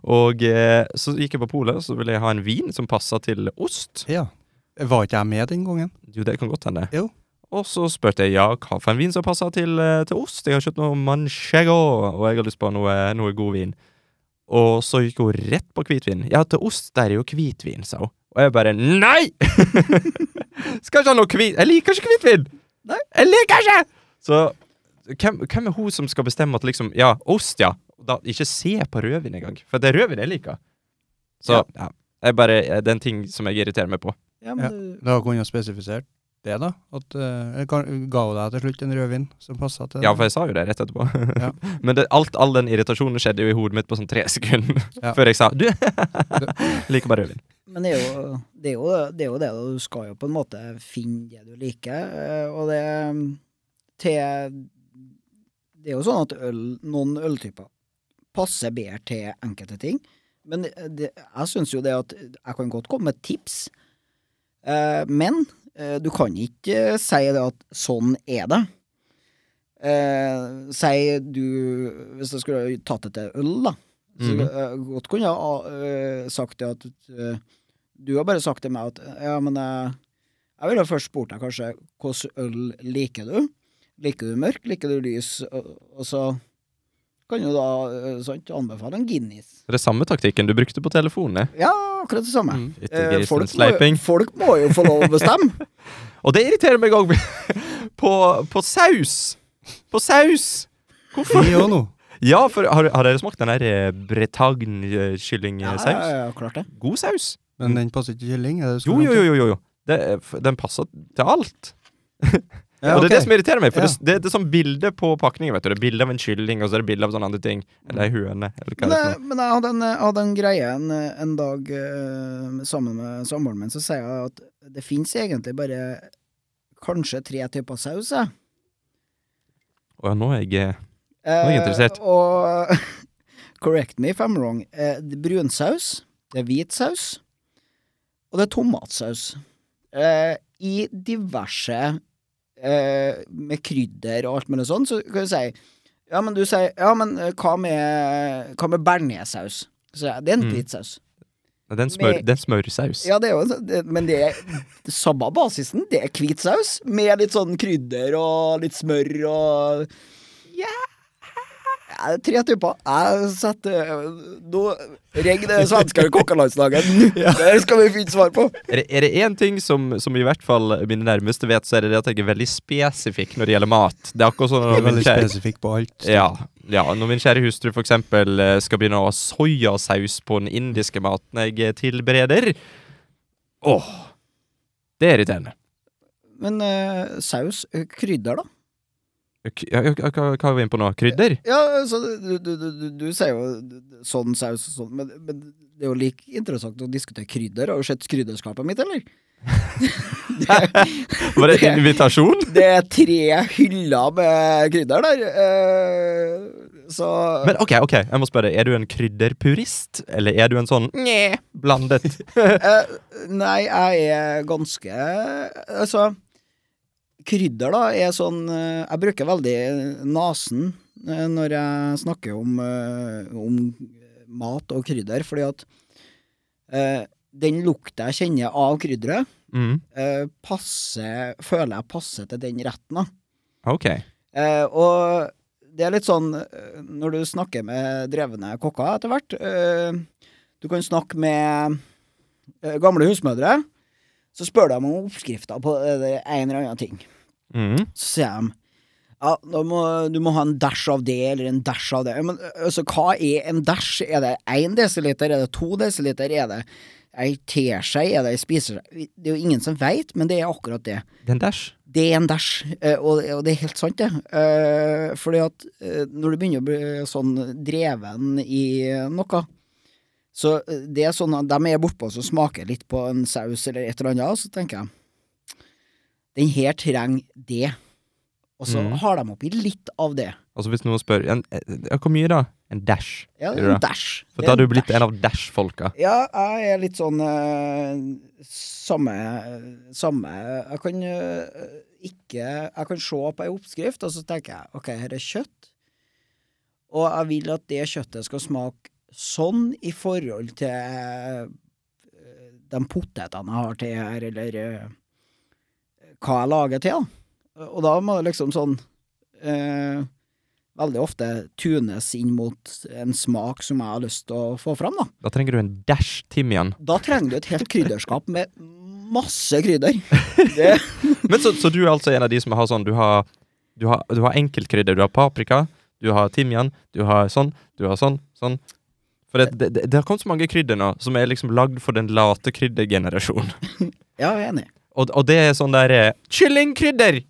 og uh, så gikk jeg på polet, så ville jeg ha en vin som passa til ost. Ja. Var ikke jeg med den gangen? Jo, det kan godt hende. Jo. Og så spurte jeg ja, hva for en vin som passer til, eh, til ost. Jeg har kjøpt noe manchego, og jeg har lyst på noe, noe god vin. Og så gikk hun rett på hvitvin. Ja, til ost der er jo hvitvin, sa hun. Og jeg bare nei! [laughs] Skal ikke ha noe hvit... Jeg liker ikke hvitvin! Nei. Jeg liker ikke! Så hvem, hvem er hun som skal bestemme at liksom Ja, ost, ja. Da, ikke se på rødvin engang. For det er rødvin jeg liker. Så ja. jeg bare, det er en ting som jeg irriterer meg på. Ja, men Ja. Da kunne jeg spesifisert det, da. At, uh, ga hun deg til slutt en rødvin som passa til Ja, for jeg sa jo det rett etterpå. [laughs] Ja. Men det, alt, all den irritasjonen skjedde jo i hodet mitt på sånn tre sekunder [laughs] Ja. før jeg sa du [laughs] liker bare rødvin. Men det er, jo, det, er jo, det er jo det, da. du skal jo på en måte finne det du liker, eh, og det til Det er jo sånn at øl, noen øltyper passer bedre til enkelte ting, men det, jeg syns jo det at jeg kan godt komme med tips, eh, men eh, du kan ikke eh, si det at sånn er det. Eh, si du Hvis jeg skulle tatt det til øl, da. Så mm jeg godt kunne jeg ha eh, sagt det at eh, Du har bare sagt til meg at ja, men jeg, jeg ville først spurt deg kanskje hvordan øl liker du? Liker du mørk? Liker du lys? Og, og så kan jo da eh, sant, anbefale en Guinness. Det er samme taktikken du brukte på telefonen. Ja, akkurat det samme. Mm. Eh, folk, må, jo- folk må jo få lov å bestemme. [laughs] Og det irriterer meg òg [laughs] på, på saus! På saus! Hvorfor? [laughs] Ja, for har, har dere smakt den der eh, Bretagne-kyllingsaus? ja, ja, klart det. God saus. Men den passer ikke til kylling? Er det det Jo, jo, jo, jo. jo. Det, den passer til alt. Ja, Og det er det som irriterer meg, for Ja. det, det, det er sånn bilde på pakningen. vet du. Det er bilde av en kylling, og så er det bilde av sånne andre ting. Eller ei høne. eller hva Men, det men jeg hadde en, hadde en greie en, en dag uh, sammen med samboeren min, så sier jeg at det fins egentlig bare kanskje tre typer saus. jeg. Å ja, nå er jeg nå er jeg interessert. Uh, og [laughs] correct me if I'm wrong. Uh, det er brunsaus, det er hvit saus, og det er tomatsaus. Eh, I diverse eh, Med krydder og alt mulig sånn, så kan du si Ja, men du sier Ja, men eh, hva med, hva med bearnéssaus? Så ja, det er en Mm. hvit. Det er smør, Med- det er smørsaus. Ja, det er jo det, Men det er samme basisen. Det er hvit saus med litt sånn krydder og litt smør og er tre typer. Jeg setter Nå Ring det svenske kokkelandslaget nå! [laughs] Der skal vi finne svar på. Er det- er det én ting som, som i hvert fall mine nærmeste vet, så er det det at jeg er veldig spesifikk når det gjelder mat. Det er akkurat sånn når min kjære, spesifikk på alt. ja, ja, når min kjære hustru eksempel eh, skal begynne å ha soyasaus på den indiske maten jeg eh, tilbereder Åh, det er irriterende. Men uh, saus, eh, krydder, da? Hva er vi inne på nå? Krydder? Ja, så du, du, du, du, du sier jo sånn saus og sånn, men, men det er jo like interessant å diskutere krydder. Har du sett krydderskapet mitt, eller? [laughs] det, Var det en invitasjon? det er tre hyller med krydder der. eh, så Men ok, ok, jeg må spørre. Er du en krydderpurist, eller er du en sånn Nje, blandet? [laughs] eh, Nei, jeg er ganske Altså, krydder, da, er sånn eh, Jeg bruker veldig nesen eh, når jeg snakker om, eh, om mat og krydder, fordi at eh, den lukta jeg kjenner av krydderet, Mm, eh, passer, føler jeg passer til den retten. da. ok. Eh, og det er litt sånn eh, når du snakker med drevne kokker etter hvert eh, Du kan snakke med eh, gamle husmødre. Så spør de om oppskrifta på eh, en eller annen ting. Mm. Så sier de Ja, må, du må ha en dash av det, eller en dash av det. Men altså, hva er en dash? Er det én desiliter? Er det to desiliter? Er det ei teskje? Er det ei spiseskje? Det er jo ingen som veit, men det er akkurat det. Det er en dash. Det er en dash, og, og det er helt sant, det. Fordi at når du begynner å bli sånn dreven i noe, så det er sånn at de er bortpå og smaker litt på en saus eller et eller annet, så tenker jeg den her trenger det. Og så mm. har de oppi litt av det. Altså Hvis noen spør en, ja, Hvor mye, da? En dash? Ja, en dash. For da har du blitt dash. en av dash-folka. Ja, jeg er litt sånn uh, samme Samme Jeg kan uh, ikke Jeg kan se på ei oppskrift, og så tenker jeg ok, her er kjøtt, og jeg vil at det kjøttet skal smake sånn i forhold til uh, de potetene jeg har til her, eller eh, hva jeg lager til. Da. Og da må det liksom sånn eh, veldig ofte tunes inn mot en smak som jeg har lyst til å få fram, da. Da trenger du en dash timian. Da trenger du et helt krydderskap med masse krydder. [laughs] Det, Men så, så du er altså en av de som har sånn Du har, du har, du har enkeltkrydder. Du har paprika, du har timian, du har sånn, du har sånn, sånn. For det, det, det har kommet så mange krydder nå som er liksom lagd for den late kryddergenerasjonen. [laughs] ja, jeg er enig. Og, og det er sånn der eh, Kyllingkrydder!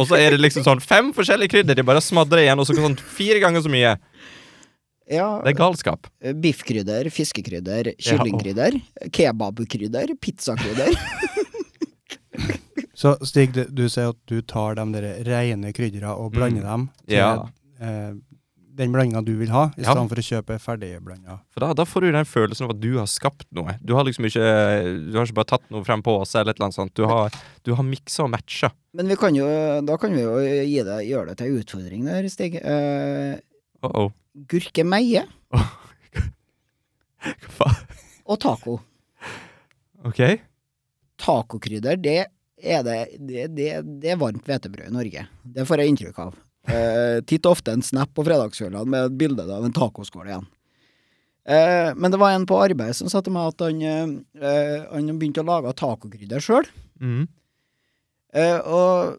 Og så er det liksom sånn fem forskjellige krydder. De bare smadrer igjen, og så sånn fire ganger så mye. Ja, Det er galskap. Biffkrydder, fiskekrydder, kyllingkrydder, kebabkrydder, pizzakrydder. [laughs] Så Stig, du, du sier at du tar de der rene kryddera og blander Mm. dem til Ja. eh, den blandinga du vil ha, i Ja. stedet for å kjøpe ferdigblanda. For da, da får du den følelsen av at du har skapt noe. Du har liksom ikke Du har ikke bare tatt noe frem på oss eller et eller annet sånt. Du har, du har miksa og matcha. Men vi kan jo, da kan vi jo gi det, gjøre det til en utfordring der, Stig. Uh, Uh -oh. gurkemeie [laughs] Hva faen? og taco. OK? Tacokrydder, det er det Det, det, det er varmt hvetebrød i Norge. Det får jeg inntrykk av. Eh, titt og ofte en snap på fredagskveldene med et bilde av en tacoskål igjen. Eh, men det var en på arbeid som sa til meg at han, eh, han begynte å lage tacokrydder sjøl. Mm. Eh, og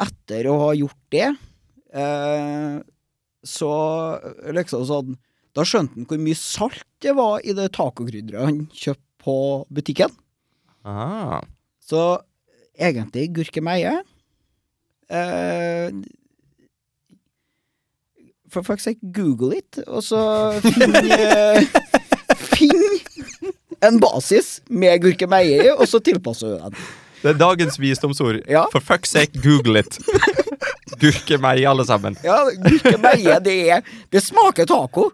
etter å ha gjort det, eh, så liksom sånn Da skjønte han hvor mye salt det var i det tacokrydderet han kjøpte på butikken. Ah. Så egentlig gurkemeie eh, For fuck's sake, google it, og så finn eh, [laughs] Finn en basis med gurkemeie i, og så tilpasser du den. Det er dagens visdomsord. Ja. For fuck's sake, google it. Gurkemeie, alle sammen. Ja, gurkemeie, det er Det smaker taco.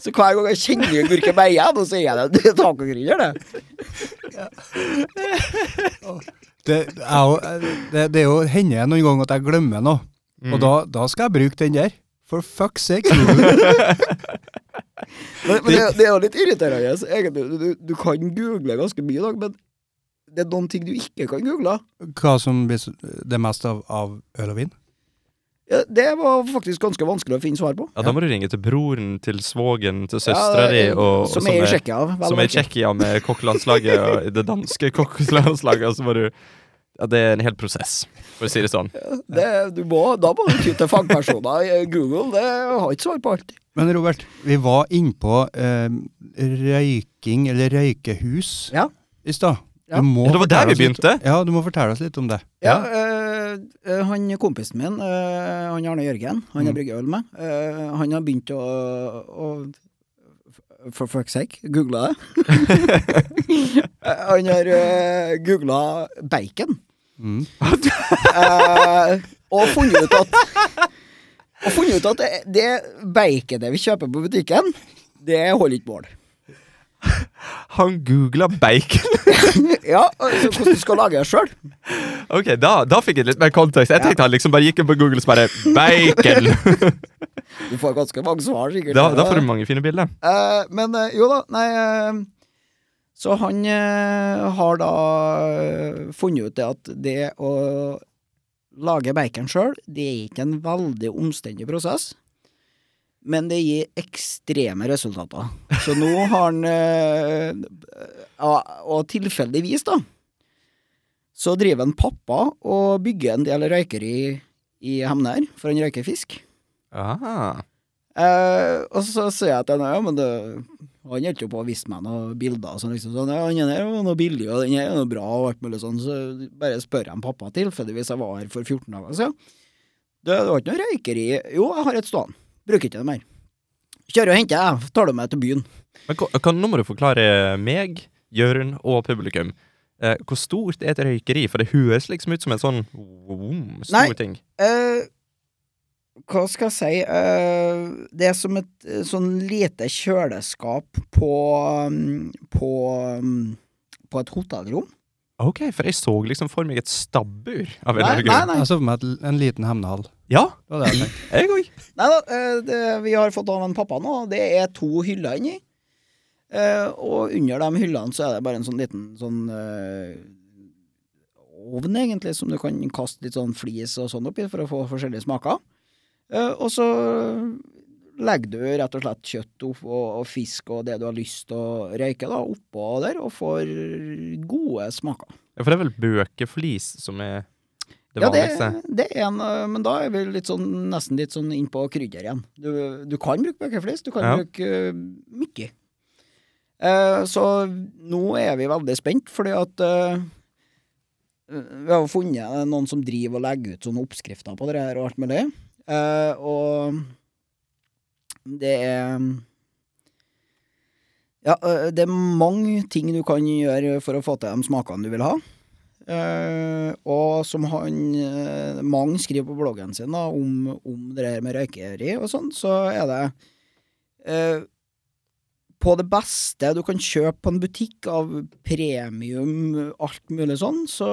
Så hver gang jeg kjenner gurkemeie, nå sier jeg det. Det er tacogryner, det. Det, er jo- det, det er jo hender noen ganger at jeg glemmer noe, Mm. og da, da skal jeg bruke den der. For fuck's sake. [laughs] Men, men [laughs] det, det er jo litt irriterende. Egentlig, du, du, du kan google ganske mye i dag, men det er noen ting du ikke kan google. Hva som blir det meste av, av øl og vin? Ja, det var faktisk ganske vanskelig å finne svar på. Ja, Da må du ringe til broren, til svogen, til Ja, di, og som er i Tsjekkia. som er i. Tsjekkia med kokkelandslaget, det danske kokkelandslaget, og så må du Ja, det er en hel prosess, for å si det sånn. Det, du må, da må du ty til fagpersoner. Google det har ikke svar på alt. Men Robert, vi var innpå eh, røyking, eller røykehus, Ja. i stad. Ja. Det var der vi litt- begynte. Ja, du må fortelle oss litt om det. Ja, eh, eh, han kompisen min, eh, han Arne Jørgen, han jeg Mm. brygger øl med, eh, han har begynt å, å For fuck's sake, googla det. [laughs] [laughs] Eh, han har uh, googla bacon. Mm. uh, og funnet ut at Og funnet ut at det, det baconet vi kjøper på butikken, det holder ikke mål. Han googla bacon. [laughs] ja, altså hvordan du skal lage det sjøl. Ok, da, da fikk jeg litt mer kontekst. Jeg tenkte han liksom bare gikk inn på Google og bare Bacon! Du får ganske mange svar, sikkert. Da, da får du mange fine bilder. Uh, men uh, jo da, nei eh, Så han eh, har da eh, funnet ut det at det å lage bacon sjøl, det er ikke en veldig omstendig prosess. Men det gir ekstreme resultater. Så nå har han eh, Og tilfeldigvis, da, så driver en pappa og bygger en del røykeri i Hemner, for han røyker fisk. Aha. Eh, og så sier jeg til henne ja, men det, han holdt jo på å vise meg noen bilder og sånn, liksom sånn, ja, han er jo noe billig, og den her er noe bra, og alt mulig sånn, så bare spør jeg pappa tilfeldigvis jeg var her for 14 dager siden. Det, det var ikke noe røykeri. Jo, jeg har et stående. Bruker ikke det mer. Kjører og henter, jeg. Tar det med til byen. Men kan, nå må du forklare meg, Jørund og publikum. Eh, hvor stort er et røykeri? For det høres liksom ut som en sånn vroom, stor Nei. ting. Eh, hva skal jeg si eh, Det er som et sånn lite kjøleskap på mm, på, mm, på et hotellrom. Ok, for jeg så liksom for meg et stabbur. Av en Nei, eller annen nei, grunn. nei. Jeg så for meg et, en liten hemnehall. Ja, Det var det jeg tenkte. [laughs] jeg òg. Nei da, eh, det, vi har fått av en pappa nå. Det er to hyller inni. Eh, og under de hyllene så er det bare en sånn liten sånn ovn, egentlig, som du kan kaste litt sånn flis og sånn oppi for å få forskjellige smaker. Eh, og så legger du rett og slett kjøtt og, og fisk og det du har lyst til å røyke da, oppå der, og får gode smaker. Ja, for det er vel bøkeflis som er det Ja, det, det er en, øh, men da er vi litt sånn, nesten litt sånn innpå krydder igjen. Du, du kan bruke bøkeflis, du kan Ja. bruke uh, mye. Uh, så nå er vi veldig spent, fordi at uh, vi har funnet noen som driver og legger ut sånne oppskrifter på det her og alt mulig. Eh, og det er Ja, uh, det er mange ting du kan gjøre for å få til de smakene du vil ha. Uh, og som han Mange skriver på bloggen sin da, om, om det her med røykeri og sånn, så er det På det beste du kan kjøpe på en butikk av premium, alt mulig sånn, så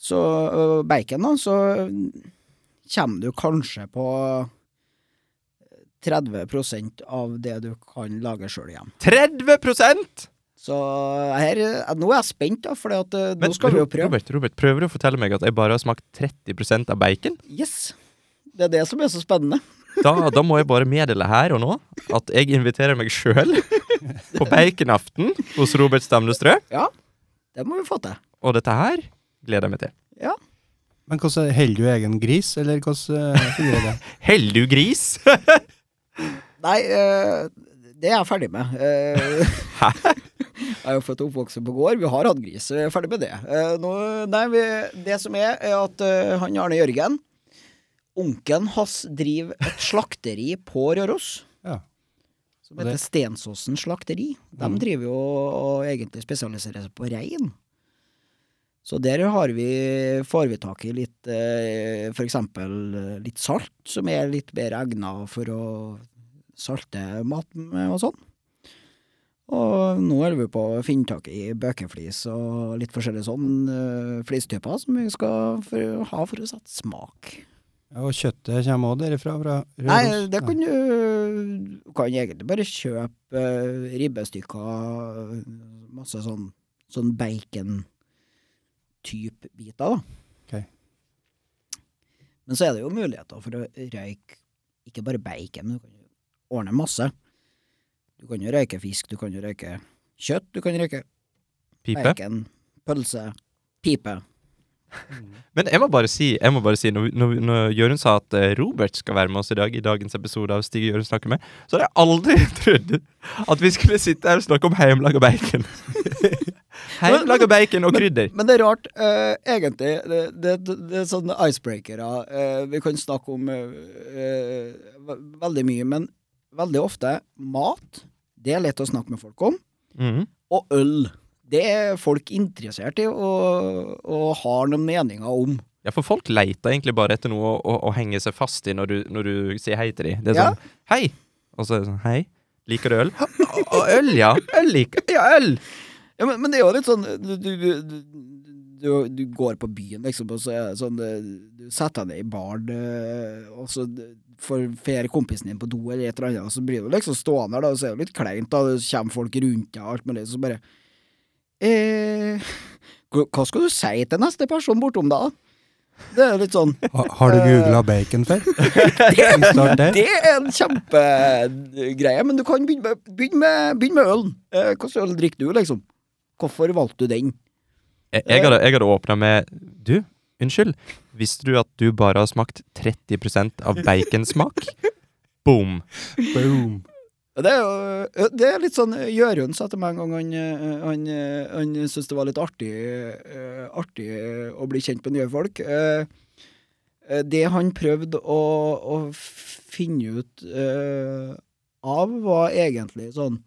Så bacon, da, så kommer du kanskje på 30% av det du kan lage sjøl igjen. 30% Så her, eh, nå er jeg spent, da, for nå skal vi jo prøve. Robert, Robert, prøver du å fortelle meg at jeg bare har smakt 30% av bacon? Yes. Det er det som er så spennende. [laughs] Da, da må jeg bare meddele her og nå at jeg inviterer meg sjøl på baconaften hos Robert Stamnestrø. Ja, Det må vi få til. Og dette her gleder jeg meg til. Men hvordan Holder du egen gris, eller hvordan eh, fungerer det? [laughs] Holder du gris! [laughs] Nei, eh, det er jeg ferdig med. Hæ? [laughs] jeg er jo født og oppvokst på gård. Vi har hatt gris, jeg er ferdig med det. Eh, nå, nei, vi, det som er, er at eh, han Arne Jørgen, onkelen hans, driver et slakteri på Røros. Ja. Som heter Stensåsen slakteri. De Mm. driver jo og egentlig spesialiserer seg på rein. Så der har vi, får vi tak i litt eh, for eksempel eh, litt salt, som er litt bedre egna for å salte mat med og sånn. Og nå holder vi på å finne tak i bøkeflis og litt forskjellige sånn eh, flistyper som vi skal for, ha for å sette smak. Ja, og kjøttet kommer òg derifra? Fra Røros? Nei, det kan du kan egentlig bare kjøpe ribbestykker, masse sånn, sånn bacon-type biter, da. Men så er det jo muligheter for å røyke ikke bare bacon, men du kan ordne masse. Du kan jo røyke fisk, du kan jo røyke kjøtt, du kan røyke Pipe. bacon, pølse, pipe. [laughs] Men jeg må bare si, jeg må bare si når, når, når Jørund sa at eh, Robert skal være med oss i dag, i dagens episode av Stig og Jørund snakker med, så hadde jeg aldri [laughs] trodd at vi skulle sitte her og snakke om hjemmelaga bacon. [laughs] hjemmelaga bacon og krydder. Men det er rart, uh, egentlig. Det, det, det, er sånne icebreakere. Uh, vi kan snakke om eh, veldig mye, men veldig ofte mat. Det er lett å snakke med folk om. Mm. Og øl. Det er folk interessert i og, og har noen meninger om. Ja, for folk leter egentlig bare etter noe å, å, å henge seg fast i når du, når du sier hei til dem. Det er Ja. sånn Hei! Og så er det sånn Hei. Liker du øl? Øl, ja. Øl liker Ja, øl! Ja, men, men det er jo litt sånn Du, du, du, du, går på byen, liksom, og så er det sånn eh, Du setter deg ned i baren, eh, og så får fer kompisen din på do eller et eller annet, og så blir du liksom stående der, og så er det litt kleint, da. Det kommer folk rundt deg og alt mulig, så bare eh, hva skal du si til neste person bortom da? Det er litt sånn Ha, har du googla bacon før? [laughs] det. Det er en kjempegreie, men du kan begynne med, begynne med, begynne med ølen. Eh, Hvilken øl drikker du, liksom? Hvorfor valgte du den? Jeg, jeg hadde, jeg hadde åpna med Du, Unnskyld, visste du at du bare har smakt 30% av baconsmak? [laughs] Boom. Boom. Det er jo det er litt sånn Jørund sa til meg en gang han, eh, han, eh, han syntes det var litt artig, eh, artig å bli kjent med nye folk. Eh, eh, Det han prøvde å, å finne ut eh, av, var egentlig sånn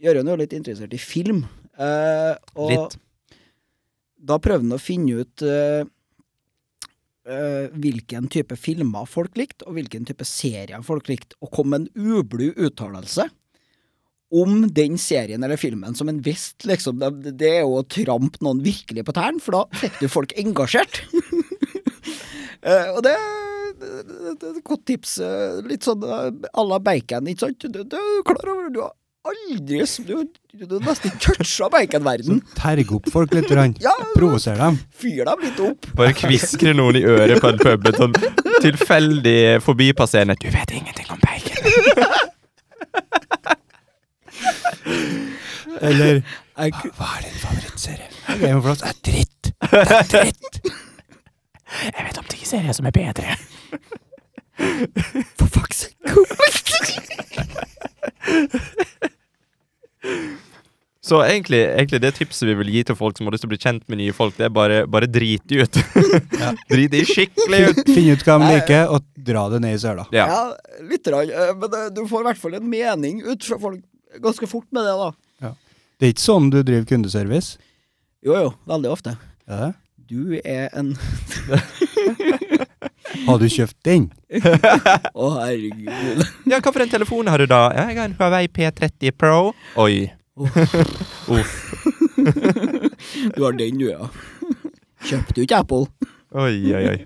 Jørund er jo litt interessert i film. Eh, og Litt. da prøvde han å finne ut uh, uh, hvilken type filmer folk likte, og hvilken type serier folk likte, og kom med en ublu uttalelse om den serien eller filmen som en visst liksom. Det, det er jo å trampe noen virkelig på tærne, for da fikk du folk engasjert. [laughs] Og det, er et godt tips. Litt sånn à la bacon, ikke sant? Du, du Du aldri Du, du nesten toucha baconverden. Terg opp folk litt. Ja, Provoser dem. fyr dem litt opp. Bare kviskre noen i øret på en pub. Et sånn tilfeldig forbipasserende 'Du vet ingenting om bacon'. Eller Hva er din favorittserie? Game of Thrones er dritt. Det er dritt. Jeg vet om ti serier som er bedre. for fuck's sake. [laughs] Så egentlig, egentlig det tipset vi vil gi til folk som har lyst til å bli kjent med nye folk, det er bare, bare drit de ut. [laughs] drit de skikkelig ut. Finn ut hva de liker, og dra det ned i søla. Ja. Ja, litt. Rann, eh, men eh, du får i hvert fall en mening ut fra folk ganske fort med det, da. Det er ikke sånn du driver kundeservice. Jo, jo, veldig ofte. Ja. Du er en [laughs] Har du kjøpt den? Å, herregud. ja, hva for en telefon har du da? Ja, jeg har en Huawei P30 Pro. Oi. Uff. Du har den, du, ja. Kjøpte du ikke Apple? Oi, oi, oi.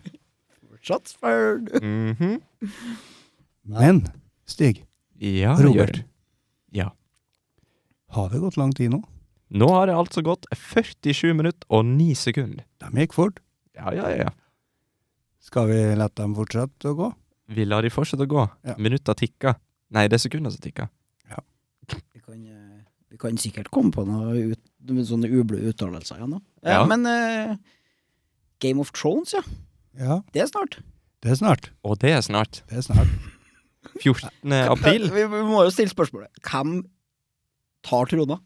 Shots fired. Mhm. Men, Stig, Ja, Robert. Ja. har det gått lang tid nå? Nå har det altså gått 47 minutter og 9 sekunder. De gikk fort. Ja, ja, ja. Skal vi la dem fortsette å gå? Vi lar de fortsette å gå. Ja. Minutter tikker. Nei, det er sekunder som tikker. Vi kan, eh, vi kan sikkert komme på noen ut, sånne ublu uttalelser igjen, da. Eh, Ja. Men uh, Game of Thrones, ja. Ja, Det er snart. det er snart. Og det er snart. Det er snart. [laughs] 14. april. Vi, vi må jo stille spørsmålet. Hvem tar trona?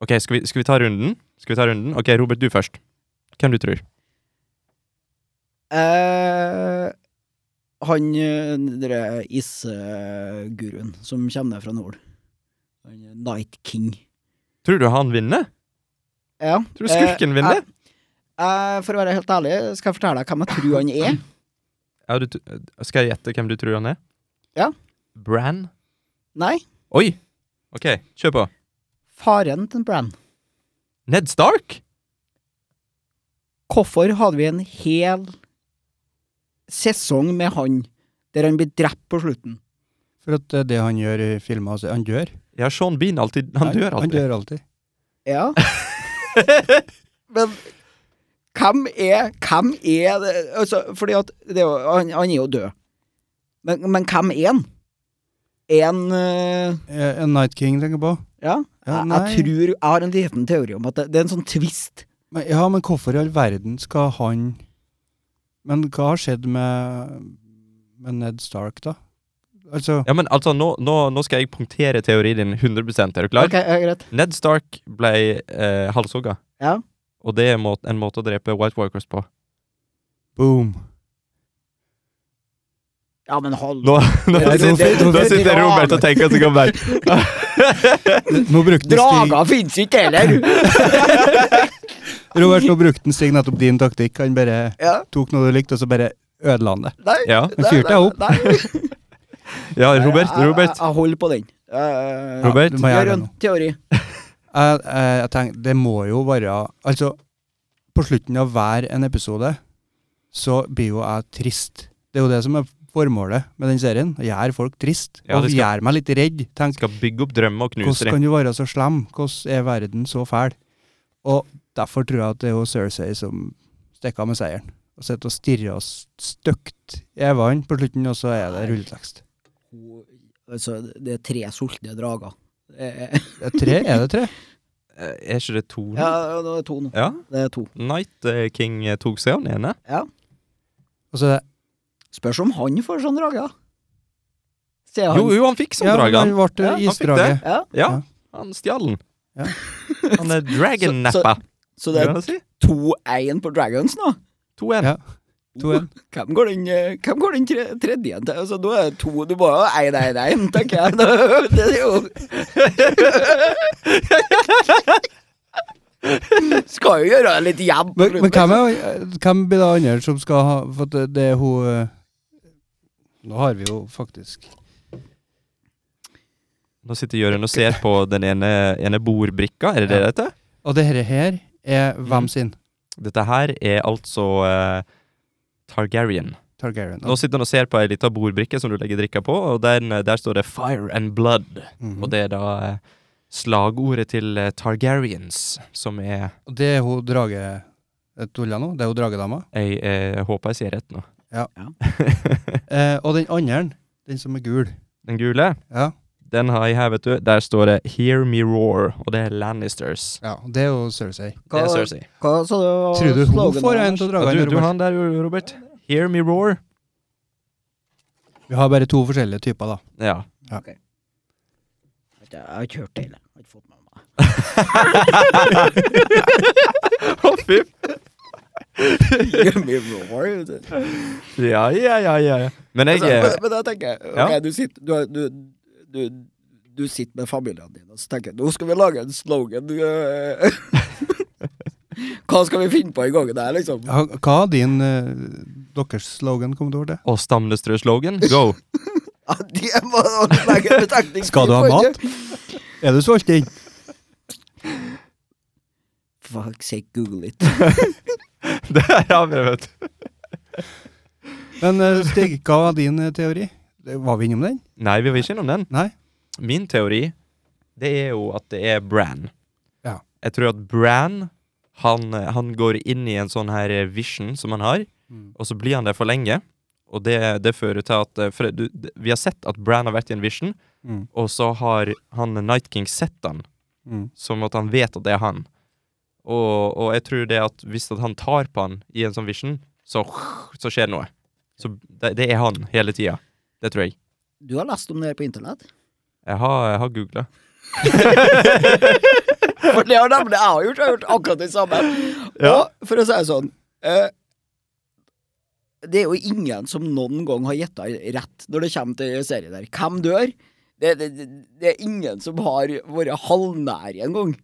Ok, skal vi, skal vi ta runden? Skal vi ta runden? Ok, Robert, du først. Hvem du tror? Eh, han derre dere isguruen som kommer ned fra nord. Han eh, Night King. Tror du han vinner? Ja. Tror du skurken Eh, vinner? eh, eh, for å være helt ærlig, skal jeg fortelle deg hvem jeg tror han er? Ja, du, skal jeg gjette hvem du tror han er? Ja. Bran? Nei, Oi! Ok, kjør på. faren til Bran. Ned Stark? Hvorfor hadde vi en hel sesong med han der han blir drept på slutten? For at det er det han gjør i filmer. Altså, han dør. Ja, Sean Bean alltid, han dør Han alltid. dør alltid. Ja. [laughs] Men hvem er Hvem er det altså, Fordi at det han, han er jo død. Men, men hvem er han? En han eh, Eh, En Night King tenker på. Ja. Ja, jeg, jeg tror Jeg har en liten teori om at det, det er en sånn twist. Men, ja, men hvorfor i all verden skal han Men hva har skjedd med, med Ned Stark, da? Altså Ja, men altså, nå, nå, nå skal jeg punktere teorien din 100% Er du klar? Ok, ja, greit. Ned Stark ble eh, halshugga. Ja. Og det er må en måte å drepe White Walkers på. boom. Ja, men hold Nå, [laughs] nå, Ja, sitter, nå- sitter Robert og tenker seg om der. Nå brukte [laughs] Stig Draga fins ikke heller! [laughs] Robert, nå brukte Stig nettopp din taktikk. Han bare ja. tok noe du likte, og så bare ødela han det. Nei, Ja. nei, fyrte deg opp. Nei, [laughs] Ja, Robert. Robert. jeg, jeg holder på den. Uh, Robert? Du må gjøre det Jørund, nå. teori. [laughs] Jeg, jeg, jeg tenker, det må jo være Altså, på slutten av hver en episode så blir jo jeg trist. Det er jo det som er formålet med den serien. Å gjøre folk trist. Ja, og skal- gjøre meg litt redd. Tenk, Skal bygge opp drømmer og knuse hvordan kan du være så slem? Hvordan er verden så fæl? Og derfor tror jeg at det er Cersei som stikker av med seieren. Og sitter og stirrer oss stygt i øynene på slutten, og så er det rulletekst. Altså, det er tre sultne drager. Det er- Det er tre? Er det tre? [laughs] Eh, Er ikke det to? nå? Ja, det er to nå. ja. Det er to. Night eh, King eh, tok seg av den ene. Ja. Og så, Spørs om han får sånn drage, da. Han. Jo, jo, han fikk sånn ja, drage. han ble Ja, han isdraget. Ja, Ja, han stjal den. Ja. Han er dragon-nappa. [laughs] så det er 2-1 på Dragons nå. 2-1. Ja. 2-1. Hvem går den, eh, hvem går den tre, tredje igjen til? Altså, da er det to Du må ha 1-1-1, tenker jeg. [laughs] Det er jo [laughs] Skal jo gjøre det litt jevnt. Men, men hvem, er, hvem blir det andre som skal ha For det, det er hun eh, Nå har vi jo faktisk Nå sitter Jørund og ser på den ene, ene bordbrikka. Er det det det heter? Og det her, her er Mm. hvem sin? Dette her er altså uh, Targaryen. Targaryen. Nå sitter han og ser på ei lita bordbrikke som du legger drikka på, og eh, der står det 'Fire and Blood'. Mhm. Og det er da uh, slagordet til uh, Targaryens, som er det er hun drage... Tulla nå? Det er hun dragedama. Jeg, jeg, håper jeg sier rett nå. Ja. [laughs] og den andre, den som er gul. Den gule, Ja, den har jeg her, vet du. Der står det 'Hear Me Roar', og det er Lannisters. ja det er jo Cersei. Det er Cersei. Hva sa du? Tror du hun får en til å dra inn, Robert? du han der, Robert. 'Hear Me Roar'. Vi har bare to forskjellige typer, da. Ja. Jeg har ikke hørt det, jeg har ikke fått med meg [laughs] Å, fy Give me roar. Ja, ja, ja, ja. ja. Men jeg Altså, eh, men, men da tenker jeg Ok, Ja. du sitter du, har- du, du, du sitter med familien din og så tenker jeg, nå skal vi lage en slogan. øh. [laughs] Hva skal vi finne på i gangen der, liksom? Ja, Hva er din uh, deres slogan, kom du over det? Og Stamnestrø-slogan, go! [laughs] Ja, det må legge en betenkning Skal du ha mat? Er du sulten? Fuck sake, google it. [laughs] det har jeg vet du. Men eh, Stig, hva var din eh, teori? Var vi innom den? Nei, vi var ikke innom den. Nei? Min teori, det er jo at det er Bran. Ja. Jeg tror at Bran, han, han går inn i en sånn her vision som han har, og så blir han der for lenge. Og det, det fører til at eh, for du, Vi har sett at Bran har vært i en vision, Mm. og så har han Night King sett han, Mm. som at han vet at det er han. Og, og jeg tror det at hvis at han tar på han i en sånn vision, så, så skjer det noe. Så det, det er han hele tida. Det tror jeg. Du har lest om det her på internett? Jeg har, jeg har googla. [laughs] For det har nemlig jeg har gjort. Jeg har gjort akkurat det samme. Ja. Og for å si det sånn eh, Det er jo ingen som noen gang har gjetta rett når det kommer til serien der. Hvem dør? Det, det, det, det er ingen som har vært halvnær engang.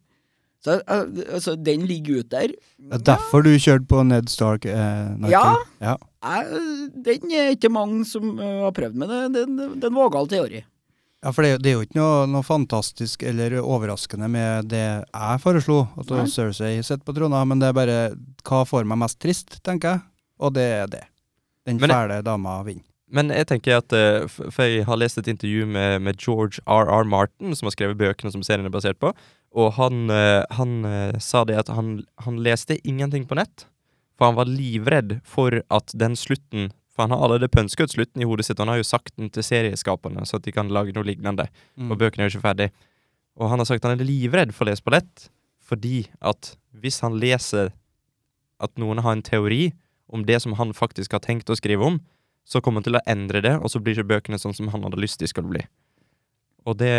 Så eh, altså, den ligger ute der. Det er derfor du kjørte på Ned Stark? Eh, Ja. Ja. Jeg, den er ikke mange som eh, har prøvd, med det, det, er en vågal teori. Ja, for det, det er jo ikke noe, noe fantastisk eller overraskende med det jeg foreslo, at. Cersei sitter på trona, men det er bare hva får meg mest trist, tenker jeg. Og det er det. Den Men jeg- fæle dama vinner. Men jeg tenker at eh, For jeg har lest et intervju med, med George R.R. Martin, som har skrevet bøkene som serien er basert på. Og han, eh, han sa det at han, han leste ingenting på nett. For han var livredd for at den slutten For han har allerede pønska ut slutten i hodet sitt. og Han har jo sagt den til serieskaperne, så at de kan lage noe lignende. Mm. Og bøkene er jo ikke ferdig. Og han har sagt han er livredd for å lese på lett, fordi at hvis han leser at noen har en teori om det som han faktisk har tenkt å skrive om, så kommer han til å endre det, og så blir ikke bøkene sånn som han hadde lyst de skulle bli. Og det,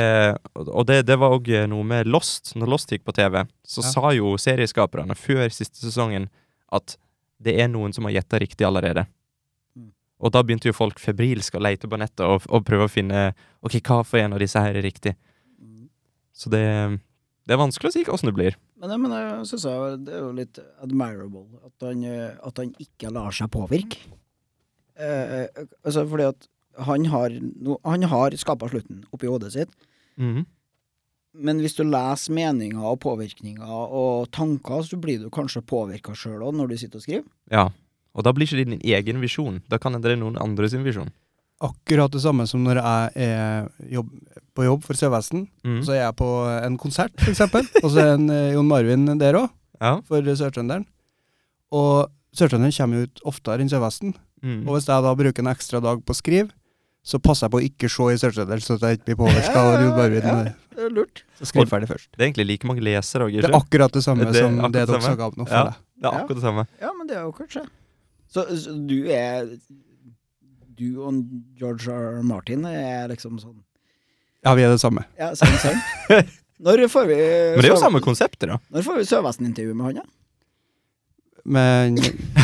og det, det var òg noe med Lost. Når Lost gikk på TV, så Ja. sa jo serieskaperne før siste sesongen at det er noen som har gjetta riktig allerede. Mm. Og da begynte jo folk febrilsk å leite på nettet og, og prøve å finne Ok, hva for en av disse her er riktig. Så det, det er vanskelig å si åssen det blir. Men, men jeg synes jeg, det er jo litt admirable at han, at han ikke lar seg påvirke. Eh, eh, altså fordi at han har, no, han har skapa slutten oppi hodet sitt, Mhm. Men hvis du leser meninger og påvirkninger og tanker, så blir du kanskje påvirka sjøl òg når du sitter og skriver. Ja. Og da blir ikke det din egen visjon. Da kan det være noen andre sin visjon. Akkurat det samme som når jeg er jobb, på jobb for Sørvesten. Mm. Så er jeg på en konsert, eksempel. og så er en, eh, Jon Marvin der òg, Ja. for Sør-Trønderen. Og Sør-Trønderen kommer jo ut oftere enn Sørvesten. Mm. Og hvis jeg da bruker en ekstra dag på å skrive, så passer jeg på å ikke se i Sør-Trønderen, så at jeg ikke blir påvirka av Jon Marvin. [laughs] ja. Lurt. Så skriv ferdig først. Det er egentlig like mange lesere òg, Det er akkurat det samme Det som det det dere snakka om nå. Ja. Det er akkurat det samme. Ja, men det er jo kanskje Så, så du er Du og George R. R. Martin er liksom sånn Ja, vi er det samme. Ja, samme samme. [laughs] Når får vi Men det er jo samme konseptet, da. Når får vi Sørvesten-intervju med han, da? Men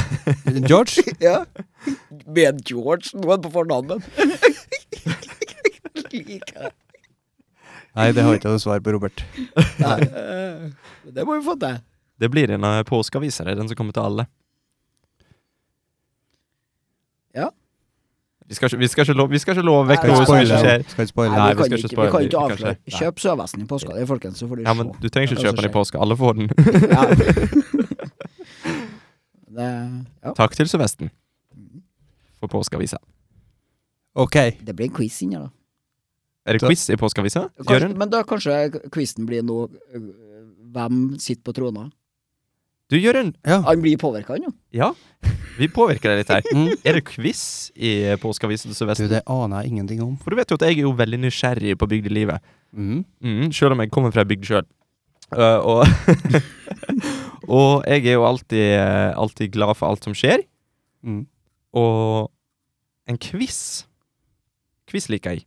[laughs] George Ja. Med George, det på fornavnet. [laughs] Liker det. Nei, det har ikke jeg noe svar på, Robert. [laughs] Nei, eh, det må vi få til. Det blir en av påskeaviser, den som kommer til alle. Ja. Vi skal ikke, vi skal ikke, love, vi skal ikke love vekk noe som ikke skjer. Skal ikke spoile. Nei, vi, skal ikke, spoile. vi kan ikke avsløre. Kjøp Sørvesten i påska, det, folkens, så får du Ja, men se. du trenger ikke kjøpe den i påska. Alle får den. Ja. [laughs] [laughs] Det, ja. Takk til Sørvesten for påskeavisa. Ok. det blir en quiz inni da. Er det quiz i påskeavisa? Kanskje, men da kanskje quizen blir nå øh, Hvem sitter på trona? Du, Jørund. Ja. Han blir påvirka, han jo. Ja, vi påvirker deg litt her. Mm. Er det quiz i Påskeavisen Sør-Vest? Det aner jeg ingenting om. For du vet jo at jeg er jo veldig nysgjerrig på bygdelivet. Mm. Mm, selv om jeg kommer fra ei bygd sjøl. og, [laughs] og jeg er jo alltid, eh, alltid glad for alt som skjer. Mm. Og en quiz Quiz liker jeg.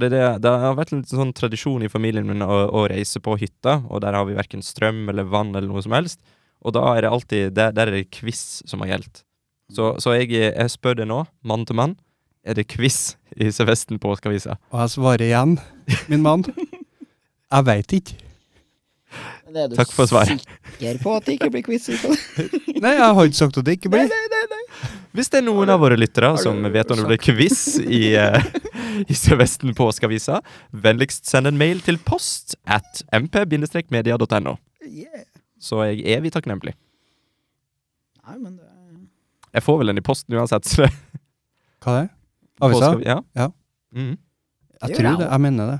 For det, er det, det har vært en sånn tradisjon i familien min å, å reise på hytta, og der har vi verken strøm eller vann eller noe som helst. Og da er det alltid Der, der er det quiz som har gjeldt. Så, så jeg, jeg spør deg nå, mann til mann, er det quiz i Sørvesten påskeavisa? Og jeg svarer igjen, min mann. Jeg veit ikke. Men er du Takk for svar. sikker på at det ikke blir quiz? Nei, jeg har ikke sagt at det ikke blir. Hvis det er noen av våre lyttere som vet om det blir quiz i, eh, [laughs] i Sørvesten påskeavisa, vennligst send en mail til post at mp-media.no. Yeah. Så jeg er evig takknemlig. Nei, men det Jeg får vel den i posten uansett. Hva er det? Avisa? Ja. Ja. Mm. Jeg tror det. Jeg mener det.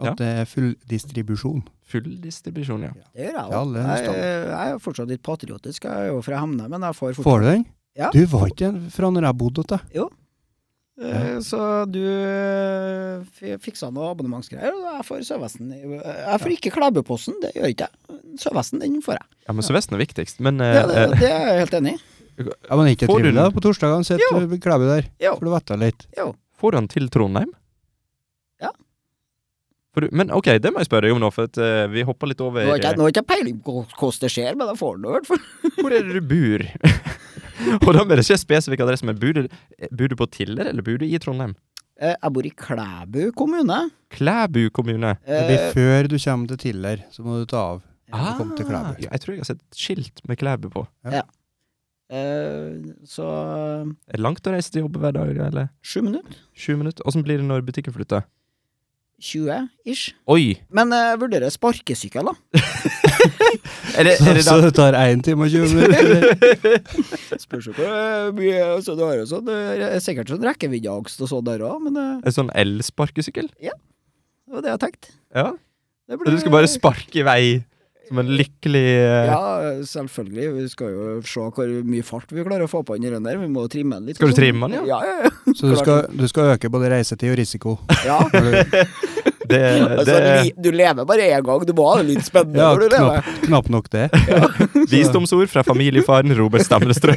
At Ja. det er full distribusjon. Full distribusjon, ja. Det gjør jeg òg. Jeg, jeg er fortsatt litt patriotisk. Jeg er jo fra Hemne, men jeg får fortsatt Får du den? Ja. Du var ikke fra når jeg bodde hos deg. Eh, Så du eh, fiksa noe abonnementsgreier, og jeg får Sørvesten. Jeg får ikke Klæbuposten, det gjør ikke jeg. Sørvesten, den får jeg. Ja, Men Sørvesten er viktigst. Men Det, eh, det, eh, det er jeg helt enig i. Ja, men ikke Får du trivelig da? På torsdagene sitter Jo. Klæbu der. Jo. For du vite litt. jo. får han til Trondheim? Ja. For du, men ok, det må jeg spørre deg om nå, for at, uh, vi hopper litt over Nå har ikke jeg- peiling på hvordan det skjer, men jeg får det i hvert fall. Hvor er det du bor? [laughs] [laughs] Og da blir det ikke spesifikk adresse, men bor du, bor du på Tiller, eller bor du i Trondheim? Eh, Jeg bor i Klæbu kommune. Klæbu kommune. Det blir Eh, før du kommer til Tiller, så må du ta av. Ah, du til Klæbu. ja, jeg tror jeg har sett skilt med Klæbu på. eh, Så Er det langt å reise til jobb hver dag, eller? sju minutter. Sju minutter? Åssen blir det når butikken flytter? 20 ish. Oi! Men jeg vurderer sparkesykkel, da. [laughs] Er det, Så, er det så det tar 1 time og 20 minutter. [laughs] Spørs jo hvor mye så du har jo sånn, det er sikkert sånn rekkeviddeangst og sånn der òg, men En sånn elsparkesykkel? det var det jeg tenkte. Ja. Det Så du skal bare sparke i vei som en lykkelig uh... Ja, selvfølgelig. Vi skal jo se hvor mye fart vi klarer å få på den der. Vi må trimme den litt. Skal du trimme den, ja? Ja, ja, ja. [laughs] Så du skal, du skal øke både reisetid og risiko. ja. [laughs] Det, Altså, det du lever bare én gang, du må ha det litt spennende ja, når du lever. knapt, knapt nok det. [laughs] Visdomsord fra familiefaren Robert Stamlestrø.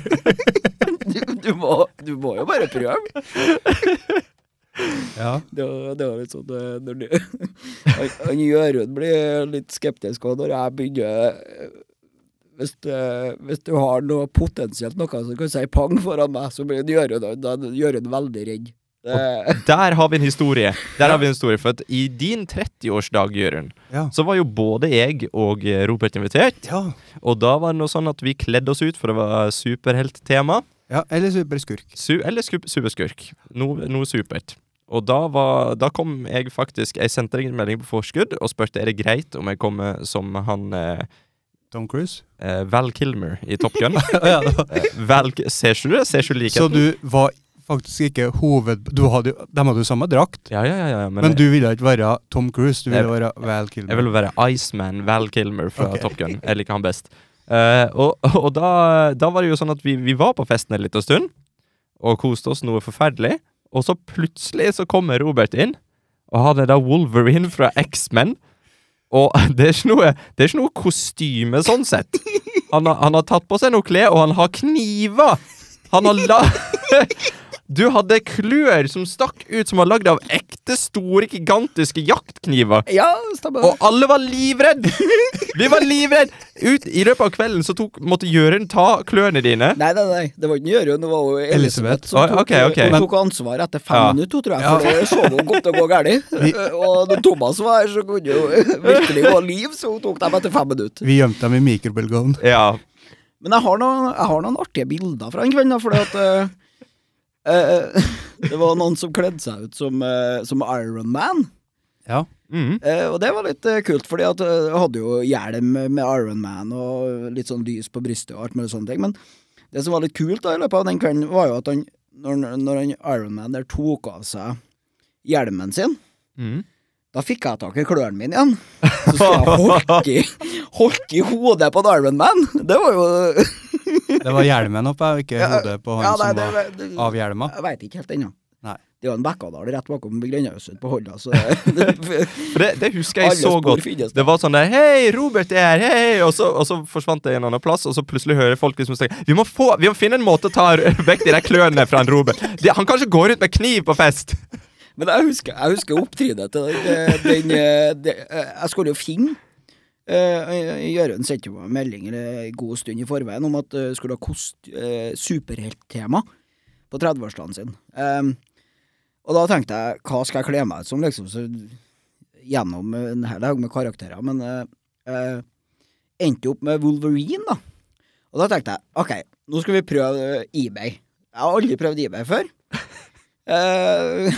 Du, du, må, du må jo bare prøve. [laughs] Ja. Det var, det var litt sånn eh, når du, [laughs] han, Jørund blir litt skeptisk og når jeg begynner eh, hvis, eh, hvis du har noe potensielt noe som kan si pang foran meg, så blir Jørund veldig redd. [laughs] Der har vi en historie. Der har vi en historie For i din 30-årsdag, Jørund, Ja. så var jo både jeg og Robert invitert. ja. Og da var det noe sånn at vi kledde oss ut, for det var superhelttema. Ja, eller superskurk. Su eller superskurk. Noe, noe supert. Og da, var, da kom jeg faktisk Jeg sendte deg en melding på forskudd og spurte er det greit om jeg kommer som han eh, Tom Cruise. eh, Val Kilmer i Top Gun. [laughs] [laughs] Eh, Val, ser ikke du det? Ser ikke du Så du var faktisk ikke hoved... Du hadde, de hadde jo samme drakt, Ja, ja, ja, ja. Men, men, du ville ikke være Tom Cruise, du ville Jeg- være Val Kilmer. jeg ville være Iceman Val Kilmer fra okay. Top Gun. Jeg liker han best. Eh, og og da, da var det jo sånn at vi, vi var på festen en liten stund og koste oss noe forferdelig. Og så plutselig så kommer Robert inn, Og han er da Wolverine fra X-Men. Og [laughs] det er, noe, det er ikke noe kostyme sånn sett. Han har, han har tatt på seg noe klær, og han har kniver! Han har la... [laughs] Du hadde klør som stakk ut, som var lagd av ekte, store, gigantiske jaktkniver. Ja, stemmer. Og alle var livredde! [laughs] Vi var livredde! Ut I løpet av kvelden så tok, måtte Jørund ta klørne dine. Nei, nei, nei, det var ikke Jørund, det var jo Elisabeth Elisabeth. som tok, ok, ok. hun Men- tok ansvar etter fem Ja. minutter, tror jeg. For det så hun godt å gå galt. [laughs] Og når Thomas var her, så kunne hun jo virkelig gå liv, så hun tok dem etter fem minutter. Vi gjemte dem i mikrobølgeovnen. Ja. Men jeg har noen, jeg har noen artige bilder fra den kvelden, da, fordi at eh, eh, [laughs] Det var noen som kledde seg ut som, uh, som Iron Man. Ja. Mm. Eh, og det var litt eh, kult, fordi at eh, jeg hadde jo hjelm med Iron Man og litt sånn lys på brystet og alt mulig sånne ting. Men det som var litt kult da i løpet av den kvelden, var jo at han, når, når han Iron Man der tok av seg hjelmen sin, Mm. da fikk jeg tak i klørne mine igjen. Så skulle jeg holdt i, holdt i hodet på en Iron Man. Det var jo [laughs] Det var hjelmen oppe, ikke Ja, hodet på han ja, nei, som det, var det, av hjelma. Jeg veit ikke helt ennå. Det er jo en Bekkadal rett bakom Grenjahuset på Holda, så det, [laughs] For det, det husker jeg så godt. Det var sånn der Hei, Robert er her! Hei! Og så, og så forsvant det en annen plass, og så plutselig hører folk liksom si vi må, få, vi må finne en måte å ta [laughs] vekk de der klørne fra en Robert. De, han kan ikke gå ut med kniv på fest! Men jeg husker, jeg husker opptrinnet til den, den, den det- eh, Jeg skulle jo finne eh, Jørund sendte meg en melding en god stund i forveien om at det skulle ha kost, eh, superhelttema på 30-årsdagen sin. Um, og da tenkte jeg, hva skal jeg kle meg ut som, liksom, så, gjennom en hel haug med karakterer. Men eh, eh, endte opp med Wolverine, da. Og da tenkte jeg, ok, nå skal vi prøve eh, eBay. Jeg har aldri prøvd eBay før. [laughs] Eh,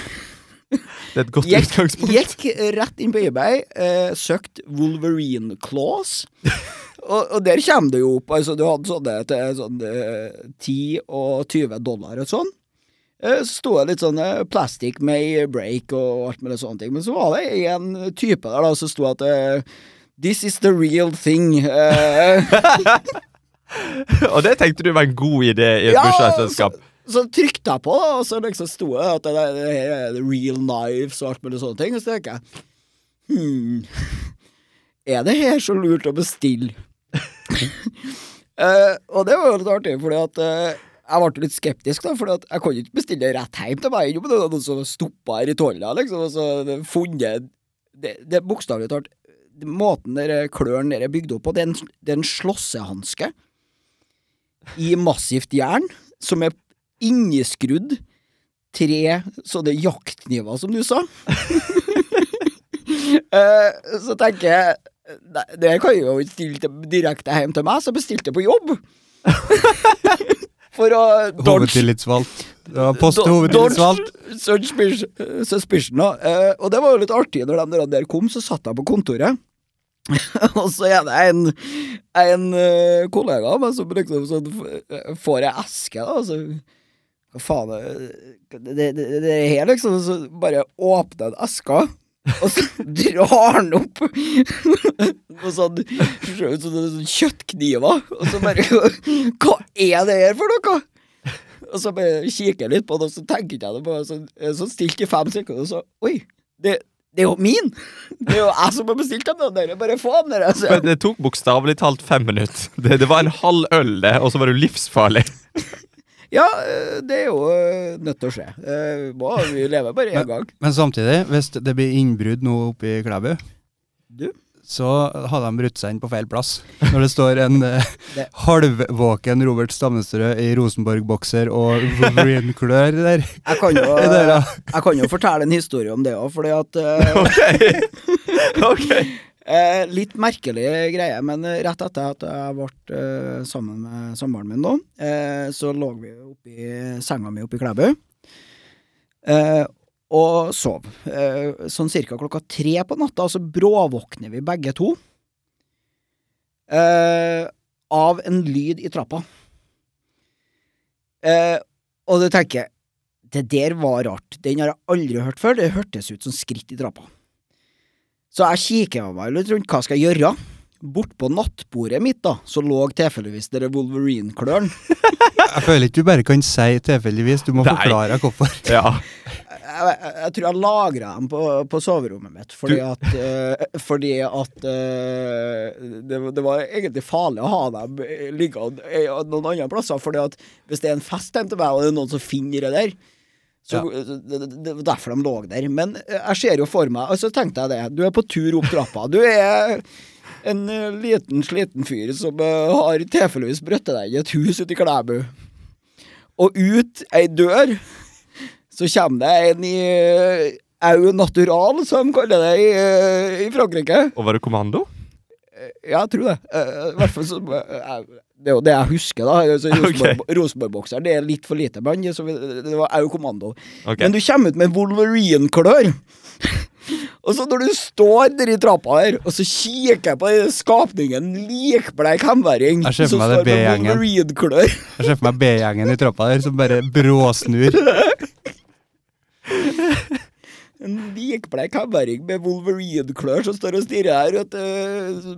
Det er et godt Gikk, utgangspunkt. gikk rett inn på eBay, eh, søkt Wolverine Claws. [laughs] og, og der kommer det jo opp altså Du hadde sånne til sånn, eh, 10 og 20 dollar og sånn. Eh, Så sto det litt sånn plastikk may break og alt mulig sånne ting. Men så var det en type der da som sto at eh, This is the real thing. Eh, [laughs] [laughs] Og det tenkte du var en god idé i et Ja, bursdagsselskap. Så trykte jeg på, da, og så liksom sto det at det, det er real knives og alt mulig sånne ting. Og så tenker jeg hmm, Er det her så lurt å bestille? uh, [laughs] og det var jo litt artig, fordi at uh, jeg ble litt skeptisk, da, for jeg kunne ikke bestille rett hjem til meg. Men det var noen som stoppa her i tolla, liksom, og så funnet Det, er bokstavelig talt Måten der klørne der er bygd opp på, det er en, det en slåssehanske i massivt jern, som er inneskrudd tre sånne jaktkniver, som du sa. uh, [laughs] så tenker jeg nei, Det kan jeg jo ikke stille direkte hjem til meg, så bestilte jeg på jobb. For å Hovedtillitsvalgt. Post hovedtillitsvalgt. suspicion, da. Uh, og det var jo litt artig når de der- der kom, så satt jeg på kontoret. [laughs] og så er det en, en uh, kollega av meg som liksom sånn, får ei eske, da. Så, hva faen er det, det, det, er her, liksom. Så bare åpner en eske, Og så [laughs] drar han opp [laughs] Og sånn, sånn, sånn kjøttkniver. Og så bare [laughs] Hva er det her for noe? Og så bare kikker jeg litt på det, og så tenker jeg det på Så, så stilt i fem sekunder, og så Oi, det, det er jo min! Det er jo jeg som har bestilt dem, der bare få dem, dere. Altså. Men det tok bokstavelig talt fem minutter. Det, det var en halv øl, det, og så var du livsfarlig. Ja, eh, det er jo eh, nødt til å skje. Eh, Må, vi lever bare én gang. Men samtidig, hvis det blir innbrudd nå oppe i Klæbu, Du? så har de brutt seg inn på feil plass. Når det står en eh, [laughs] halvvåken Robert Stamnestrø i Rosenborg-bokser og Wolverine-klør der. Jeg kan, jo, [laughs] jeg kan jo fortelle en historie om det òg, fordi at eh, [laughs] Ok. ok. Eh, litt merkelig greie, men rett etter at jeg ble eh, sammen med samboeren min da, eh, så lå vi oppi senga mi oppe i Klæbu. Eh, og sov. Eh, sånn cirka klokka tre på natta, så bråvåkner vi begge to. Eh, av en lyd i trappa. Og du tenker Det der var rart. Den har jeg aldri hørt før. Det hørtes ut som skritt i trappa. Så jeg kikker meg litt rundt hva skal jeg gjøre. Bortpå nattbordet mitt da, så lå tilfeldigvis dere Wolverine-kløren. [laughs] Jeg føler ikke du bare kan si tilfeldigvis, du må Nei. forklare hvorfor. [laughs] Ja. jeg, jeg, jeg tror jeg lagra dem på, på soverommet mitt, fordi Du- at, uh, fordi at uh, det, det var egentlig farlig å ha dem liggende eh, noen andre plasser. Fordi at hvis det er en fest hjemme til meg, og det er noen som finner det der så det, det, det var derfor de lå der. Men eh, jeg ser jo for meg Og så tenkte jeg det. Du er på tur opp trappa. Du er en eh, liten, sliten fyr som eh, har tilfeldigvis brøttet deg i et hus ute i Klæbu. Og ut ei dør så kommer det en i eh, au natural, som de kaller det i, eh, i Frankrike. Det kommando? Ja, jeg tror det. Eh, I hvert fall så eh, Det er jo det jeg husker, da. Altså, [laughs] Rosenborg- Rosenborg-bokser. Det er litt for lite, så vi- det var jo kommando. Okay. Men du kommer ut med Wolverine-klør. [laughs] og så når du står der i trappa her, og så kikker jeg på den skapningen, likbleik hemværing, som står med. Wolverine-klør Jeg ser for meg B-gjengen i trappa der som bare bråsnur. [laughs] En likbleik hemværing med Wolverine-klør som står og stirrer her, du.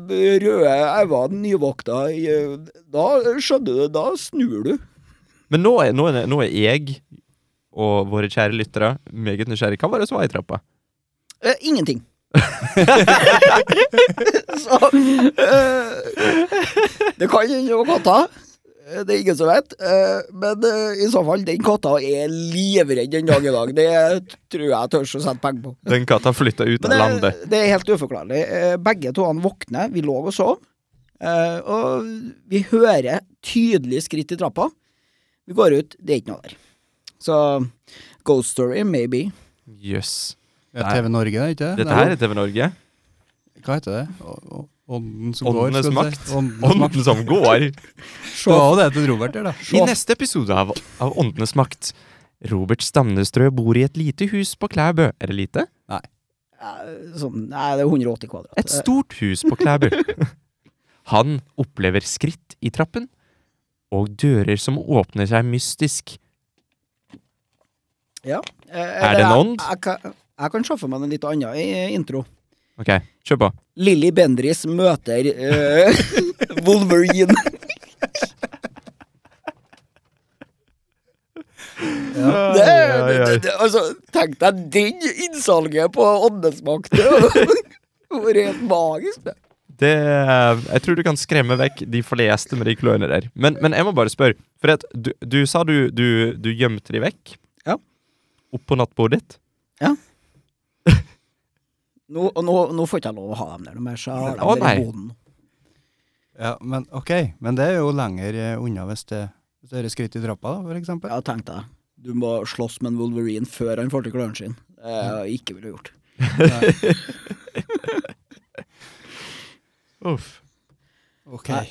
Røde øyne, nyvåkna. i- Da skjønner du, da snur du. Men nå er, nå, er, nå er jeg og våre kjære lyttere meget nysgjerrig. Hva var det som var i trappa? Eh, ingenting. [laughs] så eh, Det kan hende noe godt, katta. Eh, Det er ingen som vet. Eh, men eh, i så fall, den katta er livredd den dag i dag. Det tror jeg jeg tør å sette penger på. Den katta flytta ut av landet. det, er helt uforklarlig. Begge to han våkner. Vi lå og sov. Eh, og vi hører tydelige skritt i trappa. Vi går ut, det er ikke noe der. Så Ghost Story, maybe. Jøss. Det er TV Norge, det, ikke det? Dette her er TV Norge. Hva heter det? Oh, å- Ånden som Åndenes går, makt. si. Åndenes makt. Ånden som går. [laughs] Se hva det heter Robert der, da. I neste episode av, av Åndenes makt Robert Stamnestrø bor i et lite hus på Klæbø. Er det lite? Nei. Sånn, nei, det er 180 kvadrat. Et stort hus på Klæbø. [laughs] Han opplever skritt i trappen og dører som åpner seg mystisk. Ja. Eh, Er det en ånd? Jeg, kan- jeg kan se for meg en litt annen intro. Ok, kjør på. Lilly Bendris møter uh, [laughs] Wolverine. Det, det, det, det, altså, tenk deg den innsalget på Åndesmakt. [laughs] Det var helt magisk, det. Det, jeg tror du kan skremme vekk de fleste med de klørne der. Men, men jeg må bare spørre, for at du, du sa du, du, du gjemte de vekk? Ja. Oppå nattbordet ditt? Nå, og nå, nå får ikke jeg lov å ha dem der mer, så jeg har dem der i boden. Ja, men ok. Men det er jo lenger eh, unna hvis det, hvis det er skritt i trappa, da, for eksempel. Ja, tenk deg. Du må slåss med en Wolverine før han får til klørne sine. Det har jeg ikke ville gjort. [laughs] Uff. Ok. Nei.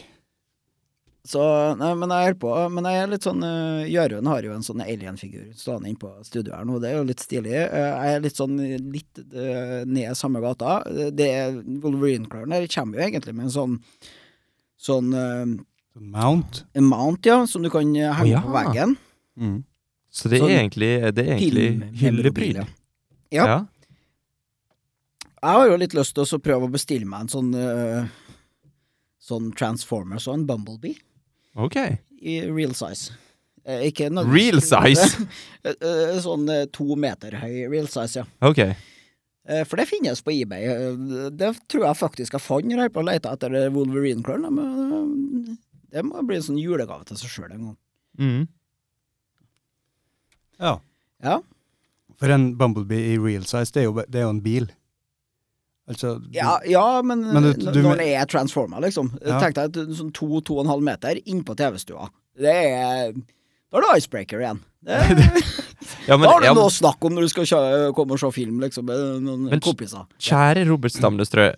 Så, nei, men jeg er på Men jeg er litt sånn uh, Jørund har jo en sånn alien-figur stående inne på studioet her nå, det er jo litt stilig. Eh, jeg er litt sånn litt uh, ned samme gata. Eh, Det er Wolverine-klørne der kommer jo egentlig med en sånn Sånn eh, Sånn Mount. en mount, ja, som du kan eh, henge oh, ja. på veggen. Mm. Så det er Sånn egentlig, det er egentlig Film- Ja. Ja. Jeg har jo litt lyst til å prøve å bestille meg en sånn uh, Sånn Transformers og en Bumblebee Ok. i real size. Eh, ikke noe Real size? [laughs] Eh, eh, sånn eh, to meter høy real size, ja. Ok. Eh, For det finnes på eBay. Eh, Det tror jeg faktisk jeg fant når jeg på å lete etter Wolverine-klørne. Men eh, det må bli en sånn julegave til seg sjøl en gang. Mm. Ja. Ja. For en Bumblebee i real size, det er jo, det er jo en bil. Altså du- Ja, ja men, Men du- n- du- når det er transforma, liksom. Ja. Tenk deg et sånn to-to og en halv meter innpå TV-stua. Det er Da er det icebreaker igjen. Det, [laughs] Ja, men, da har du noe å snakke om når du skal komme og se film, liksom, med noen Men- kompiser. kjære Robert Stamnestrø.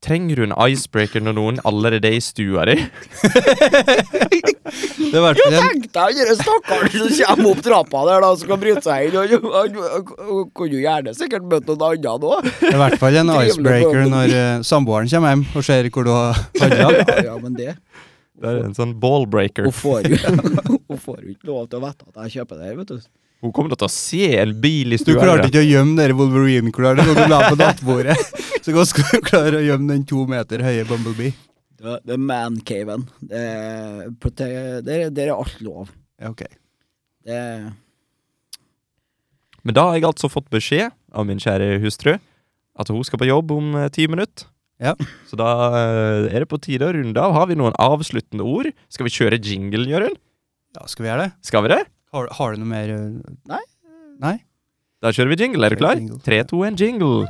Trenger du en icebreaker når noen allerede er i stua di? Det var fall Tenk deg den stakkaren som kommer opp trappa der, da, som kan bryte seg inn. Han- Han han kunne jo gjerne sikkert møtt noen andre nå. det er i hvert fall en icebreaker når eh, samboeren kommer hjem og ser hvor du har handla. Ja, ja, men det Det er en sånn ballbreaker. Hun får jo [laughs] jo ikke lov til å vite at jeg kjøper det, vet du. Hun kommer til å se en bil i Du klarte ikke å gjemme den Wolverine-klærne når du la på nattbordet. Så hva skal du klare å gjemme den to meter høye Bumblebee. Det det er mancaven. Det er Der er alt lov. Ja, ok. Det Men da har jeg altså fått beskjed av min kjære hustru at hun skal på jobb om eh, ti minutter. Ja. Så da eh, er det på tide å runde av. Har vi noen avsluttende ord? Skal vi kjøre jingle, Jørund? Ja, skal vi gjøre det? Skal vi det? Har, har du noe mer eh, Nei. Nei? Da kjører vi jingle. Er du klar? Jingle. Tre, to, en jingle.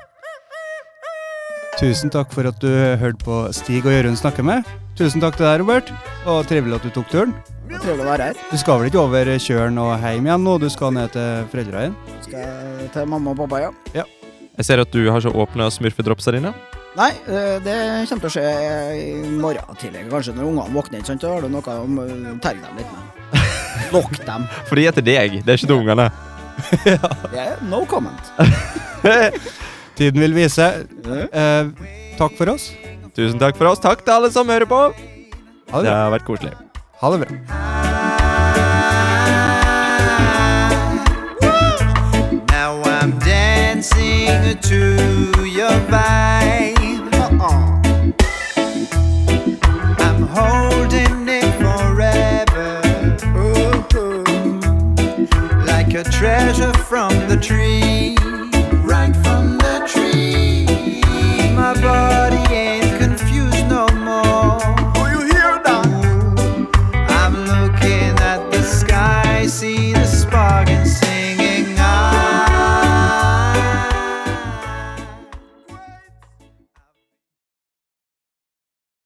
Tusen takk for at du hørte på Stig og Jørund snakke med. Tusen takk til deg, Robert. Og trivelig at du tok turen. Det var trivelig å være her. Du skal vel ikke over kjølen og hjem igjen nå? Du skal ned til foreldra dine? Skal til mamma og pappa, ja. ja. Jeg ser at du har så åpna smurfedropsa dine. Nei, eh, det kommer til å skje i morgen tidlig. Kanskje når ungene våkner, ikke sant, så har du noe å terge dem litt med. Lokk dem. For de er til deg, det er ikke til ungene. Er no comment. [laughs] Tiden vil vise. Eh, takk for oss. Tusen takk for oss. Takk til alle som hører på. Ha det Det har vært koselig. Ha det bra. Now I'm dancing to your treasure from the tree.